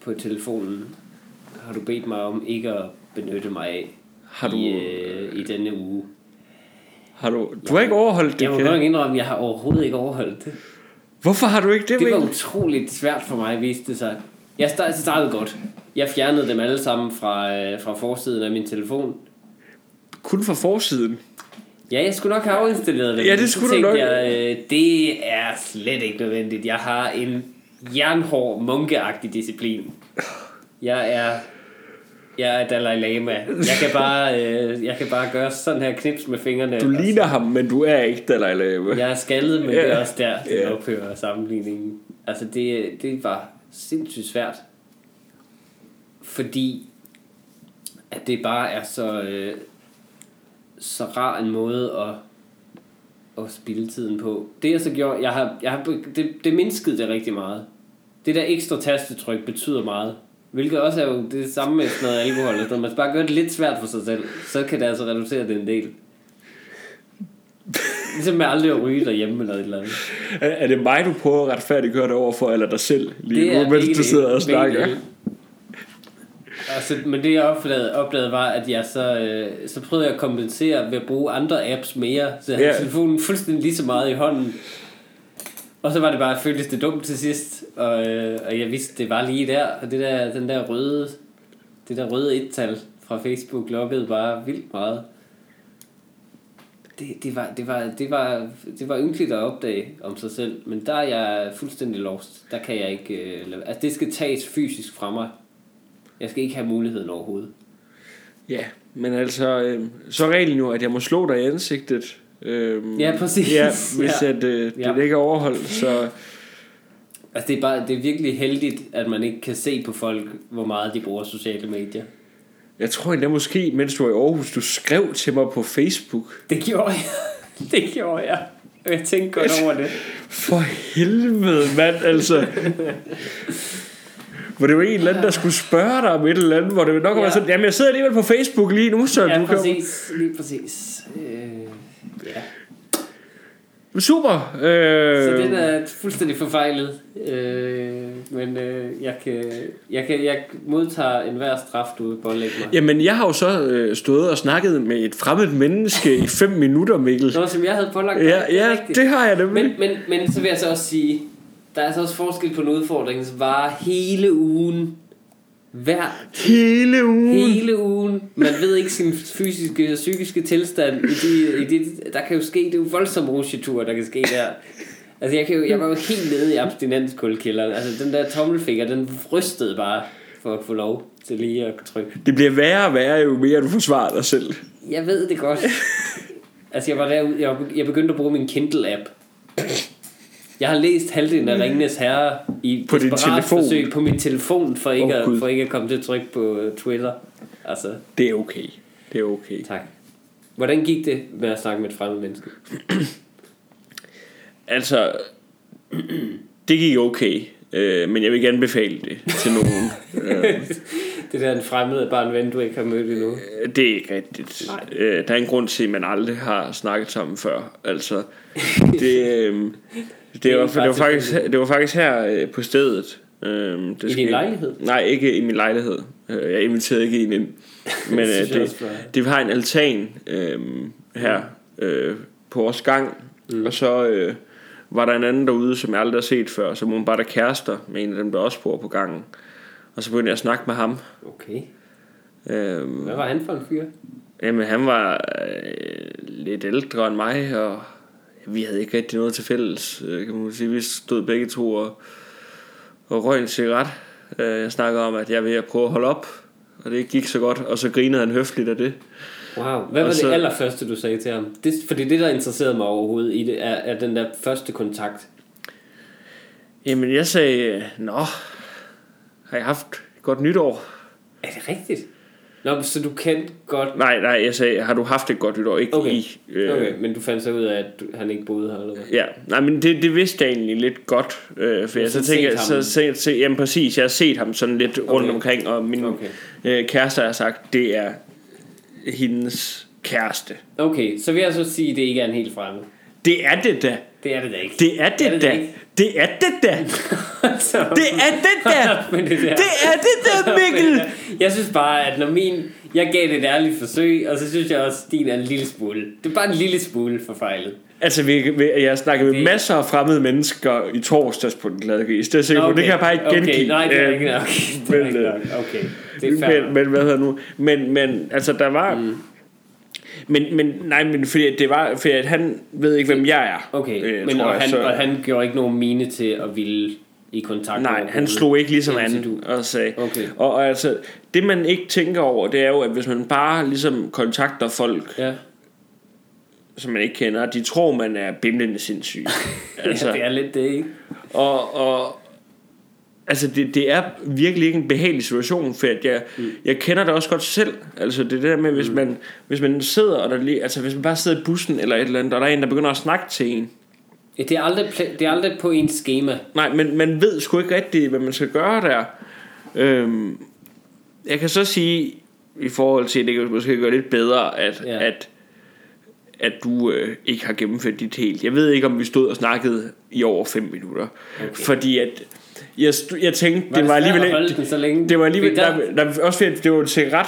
på telefonen har du bedt mig om ikke at benytte mig af har du, i, øh, i denne uge. har du, du har ikke overholdt det, Jeg må godt indrømme, at jeg har overhovedet ikke overholdt det. Hvorfor har du ikke det, Det var utroligt svært for mig, viste det sig. Jeg start- startede godt. Jeg fjernede dem alle sammen fra, øh, fra forsiden af min telefon. Kun fra forsiden. Ja, jeg skulle nok have afinstalleret dem. Ja, det skulle du nok. Jeg, øh, det er slet ikke nødvendigt. Jeg har en jernhård, munkeagtig disciplin. Jeg er... Jeg er Dalai Lama. Jeg kan bare, øh, jeg kan bare gøre sådan her knips med fingrene. Du ligner ham, men du er ikke Dalai Lama. Jeg er skaldet, men Ja. det er også der, det Ja. ophører sammenligningen. Altså, det, det var sindssygt svært. Fordi, at det bare er så, øh, så rar en måde at, at spille tiden på. Det jeg så gjorde, jeg har, jeg har, det, det mindskede det rigtig meget. Det der ekstra tastetryk betyder meget. Hvilket også er jo det samme med sådan noget alkohol. sådan noget. Man skal bare gøre det lidt svært for sig selv, så kan det altså reducere det en del. Ligesom med aldrig at ryge derhjemme eller et eller andet. Er, er det mig, du prøver at retfærdiggøre det over for, eller dig selv lige Det nu, mens du sidder og snakker? Altså, men det jeg opdagede, opdagede var, at jeg så, øh, så prøvede jeg at kompensere ved at bruge andre apps mere, så jeg havde Ja. telefonen fuldstændig lige så meget i hånden. Og så var det bare, føltes det dumt til sidst, og, øh, og jeg vidste, det var lige der, og det der, den der røde, det der røde et-tal fra Facebook lukkede bare vildt meget. Det, det, var, det, var, det, var, det var ynkeligt at opdage om sig selv, men der er jeg fuldstændig lost. Der kan jeg ikke... Øh, altså, det skal tages fysisk fra mig. Jeg skal ikke have muligheden overhovedet. Ja, men altså, øh, så er reglen jo, at jeg må slå dig i ansigtet. Øh, Ja, præcis. Ja, hvis Ja. At, øh, det Ja. ikke er overholdt, så... Altså det er, bare, det er virkelig heldigt, at man ikke kan se på folk, hvor meget de bruger sociale medier. Jeg tror endda måske, mens du var i Aarhus, du skrev til mig på Facebook. Det gjorde jeg. Det gjorde jeg. Jeg tænkte godt over det. For helvede, mand, altså. Hvor det var en eller anden, der skulle spørge dig om et eller andet, hvor det nok ja. var sådan, jamen jeg sidder alligevel på Facebook lige nu, så Ja, du kan... præcis. Lige præcis. Øh, ja. Super. Øh, Så den er fuldstændig forfejlet. Øh, men øh, jeg, kan, jeg, kan, jeg modtager enhver straf, du vil pålægge mig. Jamen, jeg har jo så øh, stået og snakket med et fremmed menneske i fem minutter, Mikkel. Noget, som jeg havde pålagt dig. Ja, det ja rigtigt. det har jeg nemlig. Men, men, men så vil jeg så også sige, der er altså også forskel på en udfordring, som varer hele ugen. Hver Hele ugen. hele ugen. Man ved ikke sin fysiske og psykiske tilstand. I de, i de, der kan jo ske, det er jo voldsomme rusjeture, der kan ske der. Altså jeg, kan jo, jeg var jo helt nede i abstinenskulkælderen. Altså den der tommelfinger, den rystede bare for at få lov til lige at trykke. Det bliver værre og værre, jo mere du forsvarer dig selv. Jeg ved det godt. Altså jeg var derude, jeg, jeg begyndte at bruge min Kindle-app. Jeg har læst halvdelen af Ringenes Herre i På din telefon? forsøg på min telefon, for ikke, Åh, at, Gud. for ikke at komme til at trykke på øh, Twitter. Altså, Det er okay. Det er okay. tak. Hvordan gik det med at snakke med et fremmed menneske? Altså, det gik okay. Øh, men jeg vil gerne befale det til nogen. øh, Det der en fremmed er bare en ven, du ikke har mødt endnu. det er ikke rigtigt. Nej. Øh, der er en grund til, at man aldrig har snakket sammen før. Altså, det, øh, det, var, det, var faktisk, det var faktisk her øh, på stedet. Øh, det I din lejlighed? Nej, ikke i min lejlighed. Øh, Jeg inviterede ikke en ind. Men Det øh, det, det, vi har en altan øh, her øh, på vores gang. Mm. Og så øh, var der en anden derude, som jeg aldrig har set før. Som hun bare der kærester med en af dem, der også bor på gangen. Og så begyndte jeg at snakke med ham. Okay. Øh, Hvad var han for en fyr? Jamen, han var øh, lidt ældre end mig, og vi havde ikke rigtig noget til fælles, øh, kan man sige. Vi stod begge to og, og røg en cigaret. Øh, jeg snakkede om, at jeg vil prøve at holde op, og det gik så godt, og så grinede han høfligt af det. Wow. Hvad var Og det så- allerførste, du sagde til ham? Det, fordi det, der interesserede mig overhovedet i det, er, er den der første kontakt. Jamen, jeg sagde, nå, har jeg haft et godt nytår? Er det rigtigt? Nå, så du kendte godt... Nej, nej, jeg sagde, har du haft et godt nytår? Ikke Okay. i. Øh, Okay, men du fandt så ud af, at han ikke boede her, eller hvad? Ja, nej, men det, det vidste jeg egentlig lidt godt, øh, for jeg så tænker, så, så, så, jamen præcis, jeg har set ham sådan lidt rundt Okay. omkring, og min Okay. øh, kæreste har sagt, det er hendes kæreste. Okay, så vil jeg så sige, at det ikke er en helt fremmed. Det er det da. Det er det da ikke. Det er det, Er det da. ikke? Det er det da. så, Det er det da. Det, der. Det er det da, Mikkel. Jeg synes bare, at når min... Jeg gav det et ærligt forsøg, og så synes jeg også, at din er en lille smule. Det er bare en lille smule forfejlet. Altså, vi, vi, jeg har snakket med Det- masser af fremmede mennesker i torsdags på den glade gris. Det, er sikker på. det kan jeg bare ikke gengive. Okay, nej, det er Øh, ikke nok. Det er men, øh. Okay, det er men, men hvad hedder nu men, men altså der var mm. Men, men nej men fordi det var fordi at han ved ikke hvem jeg er Okay, øh, men og jeg, han, så, og han gjorde ikke nogen mine til at ville i kontakt nej overhovedet. han slog ikke ligesom Indtil an du- og sagde Okay. og, og altså det man ikke tænker over det er jo at hvis man bare ligesom kontakter folk Ja. som man ikke kender de tror man er bimlende sindssyg altså. ja, det er lidt det, ikke? Og, og altså det, det er virkelig ikke en behagelig situation, for at jeg, mm. jeg kender det også godt selv. Altså det der med, hvis, mm. man, hvis man sidder, og der lige, altså hvis man bare sidder i bussen eller et eller andet, og der er en, der begynder at snakke til en. Ja, det, er aldrig, det er aldrig på ens schema. Nej, men man ved sgu ikke rigtigt, hvad man skal gøre der. Øhm, jeg kan så sige, i forhold til, det kan måske gøre lidt bedre, at, ja. at, at du øh, ikke har gennemført dit helt. Jeg ved ikke, om vi stod og snakkede i over 5 minutter. Okay. Fordi at, jeg, jeg tænkte, Var det var svært alligevel... den så længe? Det var alligevel, Fordi der, der, også fordi det var en cigaret,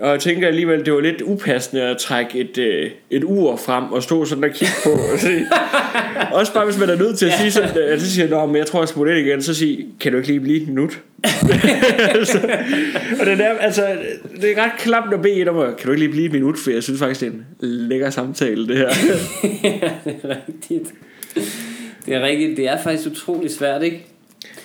og jeg tænker alligevel, det var lidt upassende at trække et, øh, et ur frem og stå sådan og kigge på. Og se. også bare hvis man er nødt til at sige sådan, at så siger jeg, "Nå, men jeg tror, jeg skal ind igen, så sige, kan du ikke lige blive et minut? altså, og det er, altså, det er ret klamt at bede en om, kan du ikke lige blive et minut, for jeg synes faktisk, det er en lækker samtale, det her. ja, det er rigtigt. Det er rigtigt. Det er faktisk utrolig svært, ikke?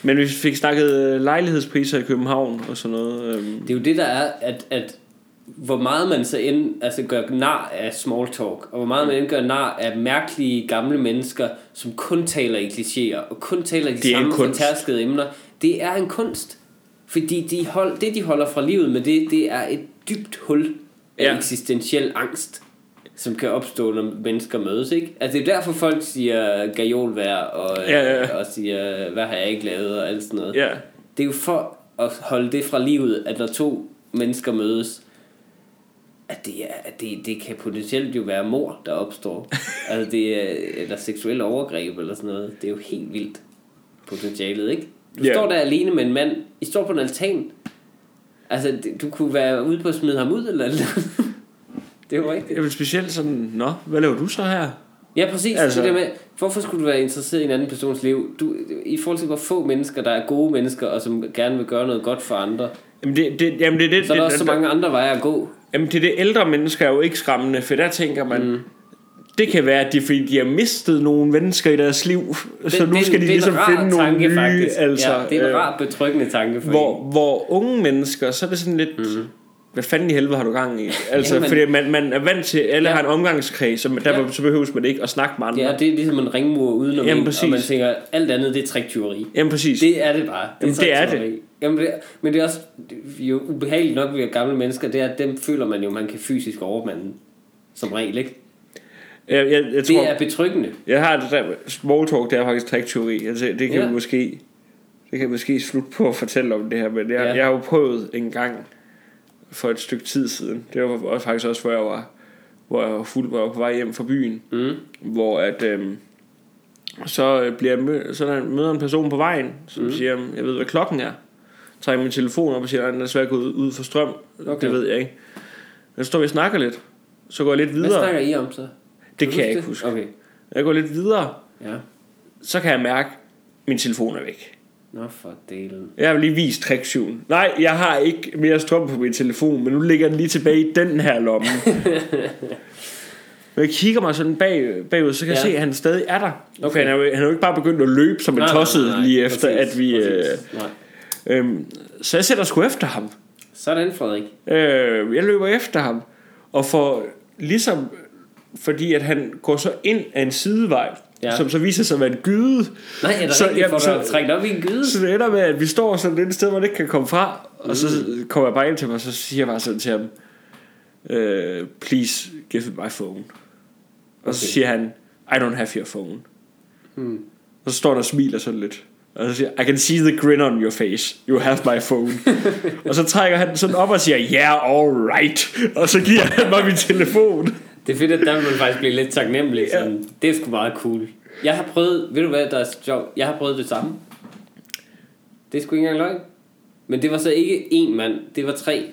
Men vi fik snakket øh, lejlighedspriser i København og sådan noget. Øhm. Det er jo det, der er, at, at hvor meget man så end altså gør nar af small talk, og hvor meget man end gør nar af mærkelige gamle mennesker, som kun taler i klichéer, og kun taler de er en samme fortærskede emner. Det er en kunst. Fordi de hold, det, de holder fra livet med det, det er et dybt hul af ja. eksistentiel angst, som kan opstå, når mennesker mødes, ikke? Altså, det er derfor folk siger gajolvær, og, Ja, ja, ja. og siger, hvad har jeg ikke lavet, og alt sådan noget. Ja. Det er jo for at holde det fra livet, at når to mennesker mødes, at det, er, at det, det kan potentielt jo være mor, der opstår. altså det er, eller seksuel overgreb eller sådan noget. Det er jo helt vildt potentialet, ikke? Du Ja. står der alene med en mand. I står på en altan. Altså, du kunne være ude på at smide ham ud eller noget. det er jo rigtigt. Jeg vil specielt sådan, nå, hvad laver du så her? Ja, præcis. Altså- det der med, hvorfor skulle du være interesseret i en anden persons liv? Du, I forhold til, hvor få mennesker, der er gode mennesker, og som gerne vil gøre noget godt for andre, Jamen det, det, jamen det, det, så er der det, også så mange andre veje at gå. Jamen det, det ældre mennesker er jo ikke skræmmende, for der tænker man, mm. det kan være, at de, fordi de har mistet nogle mennesker i deres liv, så nu skal de det er en ligesom finde nogle tanke, nye, faktisk. altså. ja, det er en øh, rar betryggende tanke for hvor, hvor unge mennesker, så er det sådan lidt, mm. Hvad fanden i helvede har du gang i? Altså, Jamen- fordi man, man er vant til, alle Ja. har en omgangskreds, så der, Ja. så behøves man ikke at snakke med andre. Ja, det er ligesom en ringmur udenom Jamen, en, og man tænker, alt andet det er triktyveri. Jamen præcis. Det er det bare. Jamen, det er triktyveri. Jamen, det, men det er også det er jo ubehageligt nok ved gamle mennesker, det er, at dem føler man jo, man kan fysisk overmande. Som regel, ikke? jeg, jeg, jeg, tror, Det er betryggende. jeg har det der small talk, det er faktisk trikteori. Altså, det kan Ja. ja. måske det kan måske slutte på at fortælle om det her, men jeg, Ja. ja. jeg har jo prøvet en gang for et stykke tid siden. Det var også, faktisk også, hvor jeg var, hvor jeg var, fuld, hvor jeg var på vej hjem fra byen, Mm. hvor at, øhm, så øh, bliver jeg mød, så jeg møder en person på vejen, som mm. siger, jeg ved, hvad klokken er. Tager min telefon op og siger, at den er svært gået ud for strøm. Okay. Det ved jeg ikke. Men så står vi og snakker lidt. Så går jeg lidt Hvad videre. snakker I om så? Det kan jeg ikke huske. Okay, Jeg går lidt videre. ja. Så kan jeg mærke, at min telefon er væk. Nå for delen. Jeg har lige vist tricksyven. Nej, jeg har ikke mere strøm på min telefon, men nu ligger den lige tilbage i den her lomme. Når jeg kigger mig sådan bag, bagud, så kan ja. jeg se, at han stadig er der. Okay. For han, er jo, han er jo ikke bare begyndt at løbe som en tosset lige efter, præcis, at vi... Øh, præcis. Nej. øh, så jeg sætter sgu efter ham. Sådan, Frederik. Øh, jeg løber efter ham, og får ligesom... Fordi at han går så ind af en sidevej, Ja. ja. som så viser sig at være en gyde. Nej, er der Så, jamen, så- trængt op i en gyde? Så det ender med, at vi står sådan et sted, hvor det ikke kan komme fra. Og så Mm. kommer jeg bare ind til mig, og så siger jeg bare sådan til ham, uh, please give me my phone. Og så siger han, I don't have your phone. Hmm. Og så står der og smiler sådan lidt. Og så siger I can see the grin on your face. You have my phone. og så trækker han den sådan op og siger, yeah, all right. Og så giver han mig min telefon. Det er fedt, at der vil man faktisk blive lidt taknemmelig. Ja. Sådan. Det er sgu meget cool. Jeg har prøvet, ved du hvad, der er sjovt? Jeg har prøvet det samme. Det er sgu ikke engang løgn. Men det var så ikke én mand, det var tre.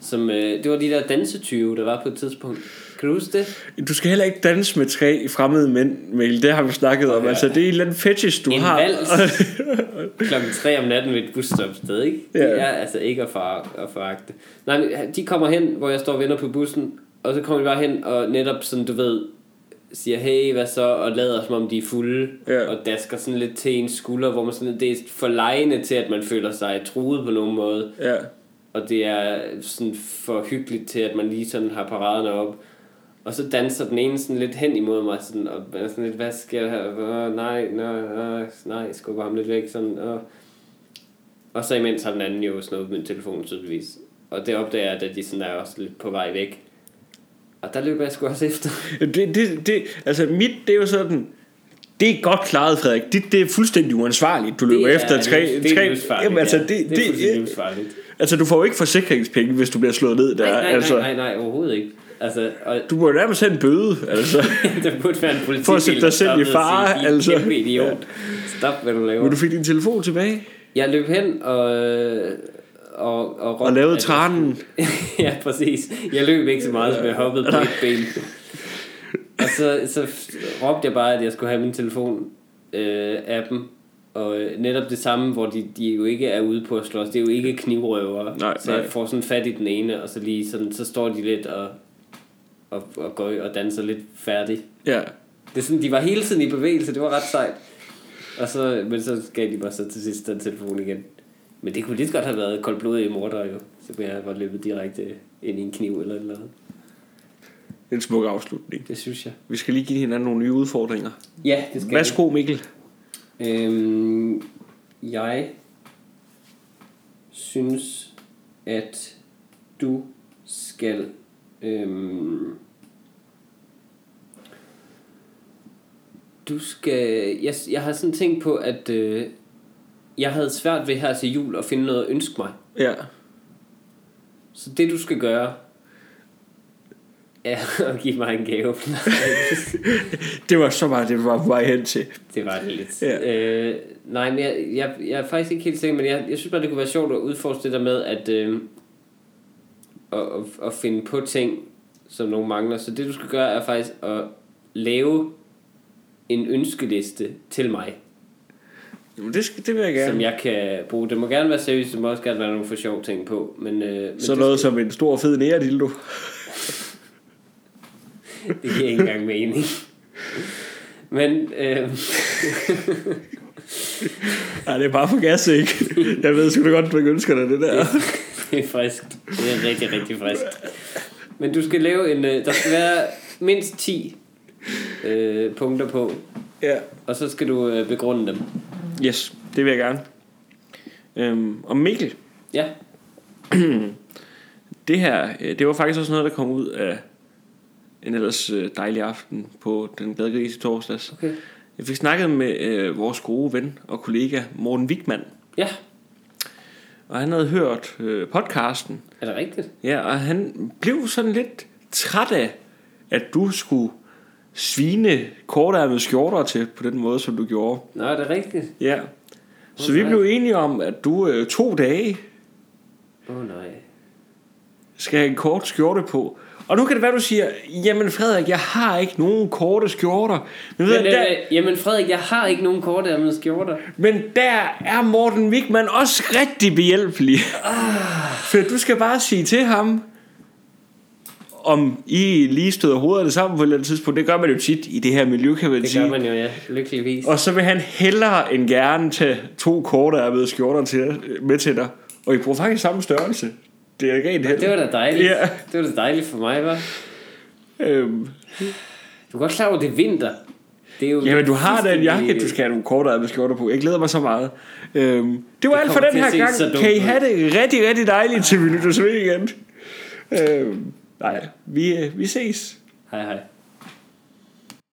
Som, øh, det var de der dansetyve, der var på et tidspunkt. Kan du huske det? Du skal heller ikke danse med tre fremmede mænd, Mikkel. Det har vi snakket om. Ja. Altså, det er en eller anden fetish, du En har. vals. Klokken 3 om natten ved et busstopsted, ikke? Det Ja. er altså ikke at, for, at foragte. Nej, men de kommer hen, hvor jeg står og venter på bussen, og så kommer de bare hen og netop sådan, du ved, siger, hey, hvad så, og lader som om de er fulde, Ja. og dasker sådan lidt til ens skulder, hvor man sådan, det er for lejende til, at man føler sig truet på nogen måde, ja. og det er sådan for hyggeligt til, at man lige sådan har paraderne op. Og så danser den ene sådan lidt hen imod mig, sådan, og man er sådan lidt, hvad sker der her? Nej, nej, nej, nej, skubber ham lidt væk, sådan, og, og så imens har den anden jo snuppet min telefon tydeligvis. Og det opdager jeg, at de sådan er også lidt på vej væk. Og der løber jeg sgu også efter. Det, det, det, altså mit, det er jo sådan, det er godt klaret, Frederik. Det, det er fuldstændig uansvarligt. Du løber Det er efter tre... det er livsfarligt, jamen, altså, ja. det, det, er det, det, livsfarligt. altså, du får jo ikke forsikringspenge, hvis du bliver slået ned der. Nej, nej, altså, nej, nej, nej, overhovedet ikke. Altså, og Du må nærmest have en bøde, altså. der burde være en politibil, For at sætte dig selv i fare, sige, "Din altså." Kæmpe idiot. Stop, hvad du laver. Men du fik din telefon tilbage Jeg løb hen og... Og, og, og lavede jeg tranen. ja, præcis. Jeg løb ikke så meget, som jeg hoppede på et ben. Og så, så råbte jeg bare, at jeg skulle have min telefon øh, appen. Og øh, netop det samme, hvor de, de jo ikke er ude på at slås. Det er jo ikke knivrøvere. Nej, så jeg nej. får sådan fat i den ene, og så lige sådan, så står de lidt og, og, og går og danser lidt færdig. Ja. Det er sådan, de var hele tiden i bevægelse, det var ret sejt. Og så, men så gav de mig så til sidst den telefon igen. Men det kunne lige godt have været koldblodige morder jo. Så kunne jeg godt løbet direkte ind i en kniv eller et eller andet. En smuk afslutning. Det synes jeg. Vi skal lige give hinanden nogle nye udfordringer. Ja, det skal Værsgo Mikkel. Øhm, jeg synes, at du skal... Øhm, du skal... Jeg, jeg har sådan tænkt på, at øh, jeg havde svært ved her til jul at finde noget at ønske mig. Ja. Så det du skal gøre, er at give mig en gave. Det var så meget, det var på vej hen til. det var det lidt. Ja. Øh, nej, men jeg, jeg, jeg er faktisk ikke helt sikker, men jeg, jeg synes bare, det kunne være sjovt at udforske det der med, at, øh, at, at, at finde på ting, som nogen mangler. Så det du skal gøre, er faktisk at lave en ønskeliste til mig, Jamen, det, skal, det vil jeg gerne. som jeg kan bruge. Det må gerne være seriøst, det må også gerne være nogle for sjove ting på. Men, øh, men så noget som en stor fed næredildo. det giver ikke engang mening. Men øh, Nej, det er bare for gas, ikke? Jeg ved sgu da godt, du ikke ønsker dig det der. Det er friskt. Det er rigtig, rigtig friskt. Men du skal lave en... øh, Der skal være mindst 10 øh, punkter på, Ja. og så skal du øh, begrunde dem. Yes, det vil jeg gerne. Øhm, og Mikkel, Ja, det her, øh, det var faktisk også noget, der kom ud af en ellers øh, dejlig aften på den glade gris i torsdags. okay. Jeg fik snakket med øh, vores gode ven og kollega Morten Wigman, Ja, og han havde hørt øh, podcasten. er det rigtigt? Ja, og han blev sådan lidt træt af, at du skulle svine kortærmede skjorter til på den måde, som du gjorde. Nå, er det rigtigt? Ja. Så vi blev enige om, at du øh, to dage oh, nej. skal have en kort skjorte på. Og nu kan det være, du siger, jamen Frederik, jeg har ikke nogen korte skjorter. Men, ved, Men, der, øh, jamen Frederik, jeg har ikke nogen korte med skjorter. men der er Morten Wigman også rigtig behjælpelig. Ah. For du skal bare sige til ham, om I lige støder hovederne sammen på et eller andet tidspunkt. Det gør man jo tit i det her miljø, kan man Det sige. gør man jo, ja. Lykkeligvis. Og så vil han hellere end gerne tage to korte ærmede skjorter til, med til dig. Og I bruger faktisk samme størrelse. Det er rent held. Det var da dejligt. Ja. Det var da dejligt for mig, var. Øhm, Du er godt klar over, at det er vinter. Det er jo jamen, du har da en jakke, du skal have nogle korte ærmede skjorter på. Jeg glæder mig så meget. Øhm, det var Det alt for den her gang. Kan I have det rigtig, rigtig dejligt, til vi lytter ved igen. Øhm, nej, vi, øh, vi ses. Hej hej.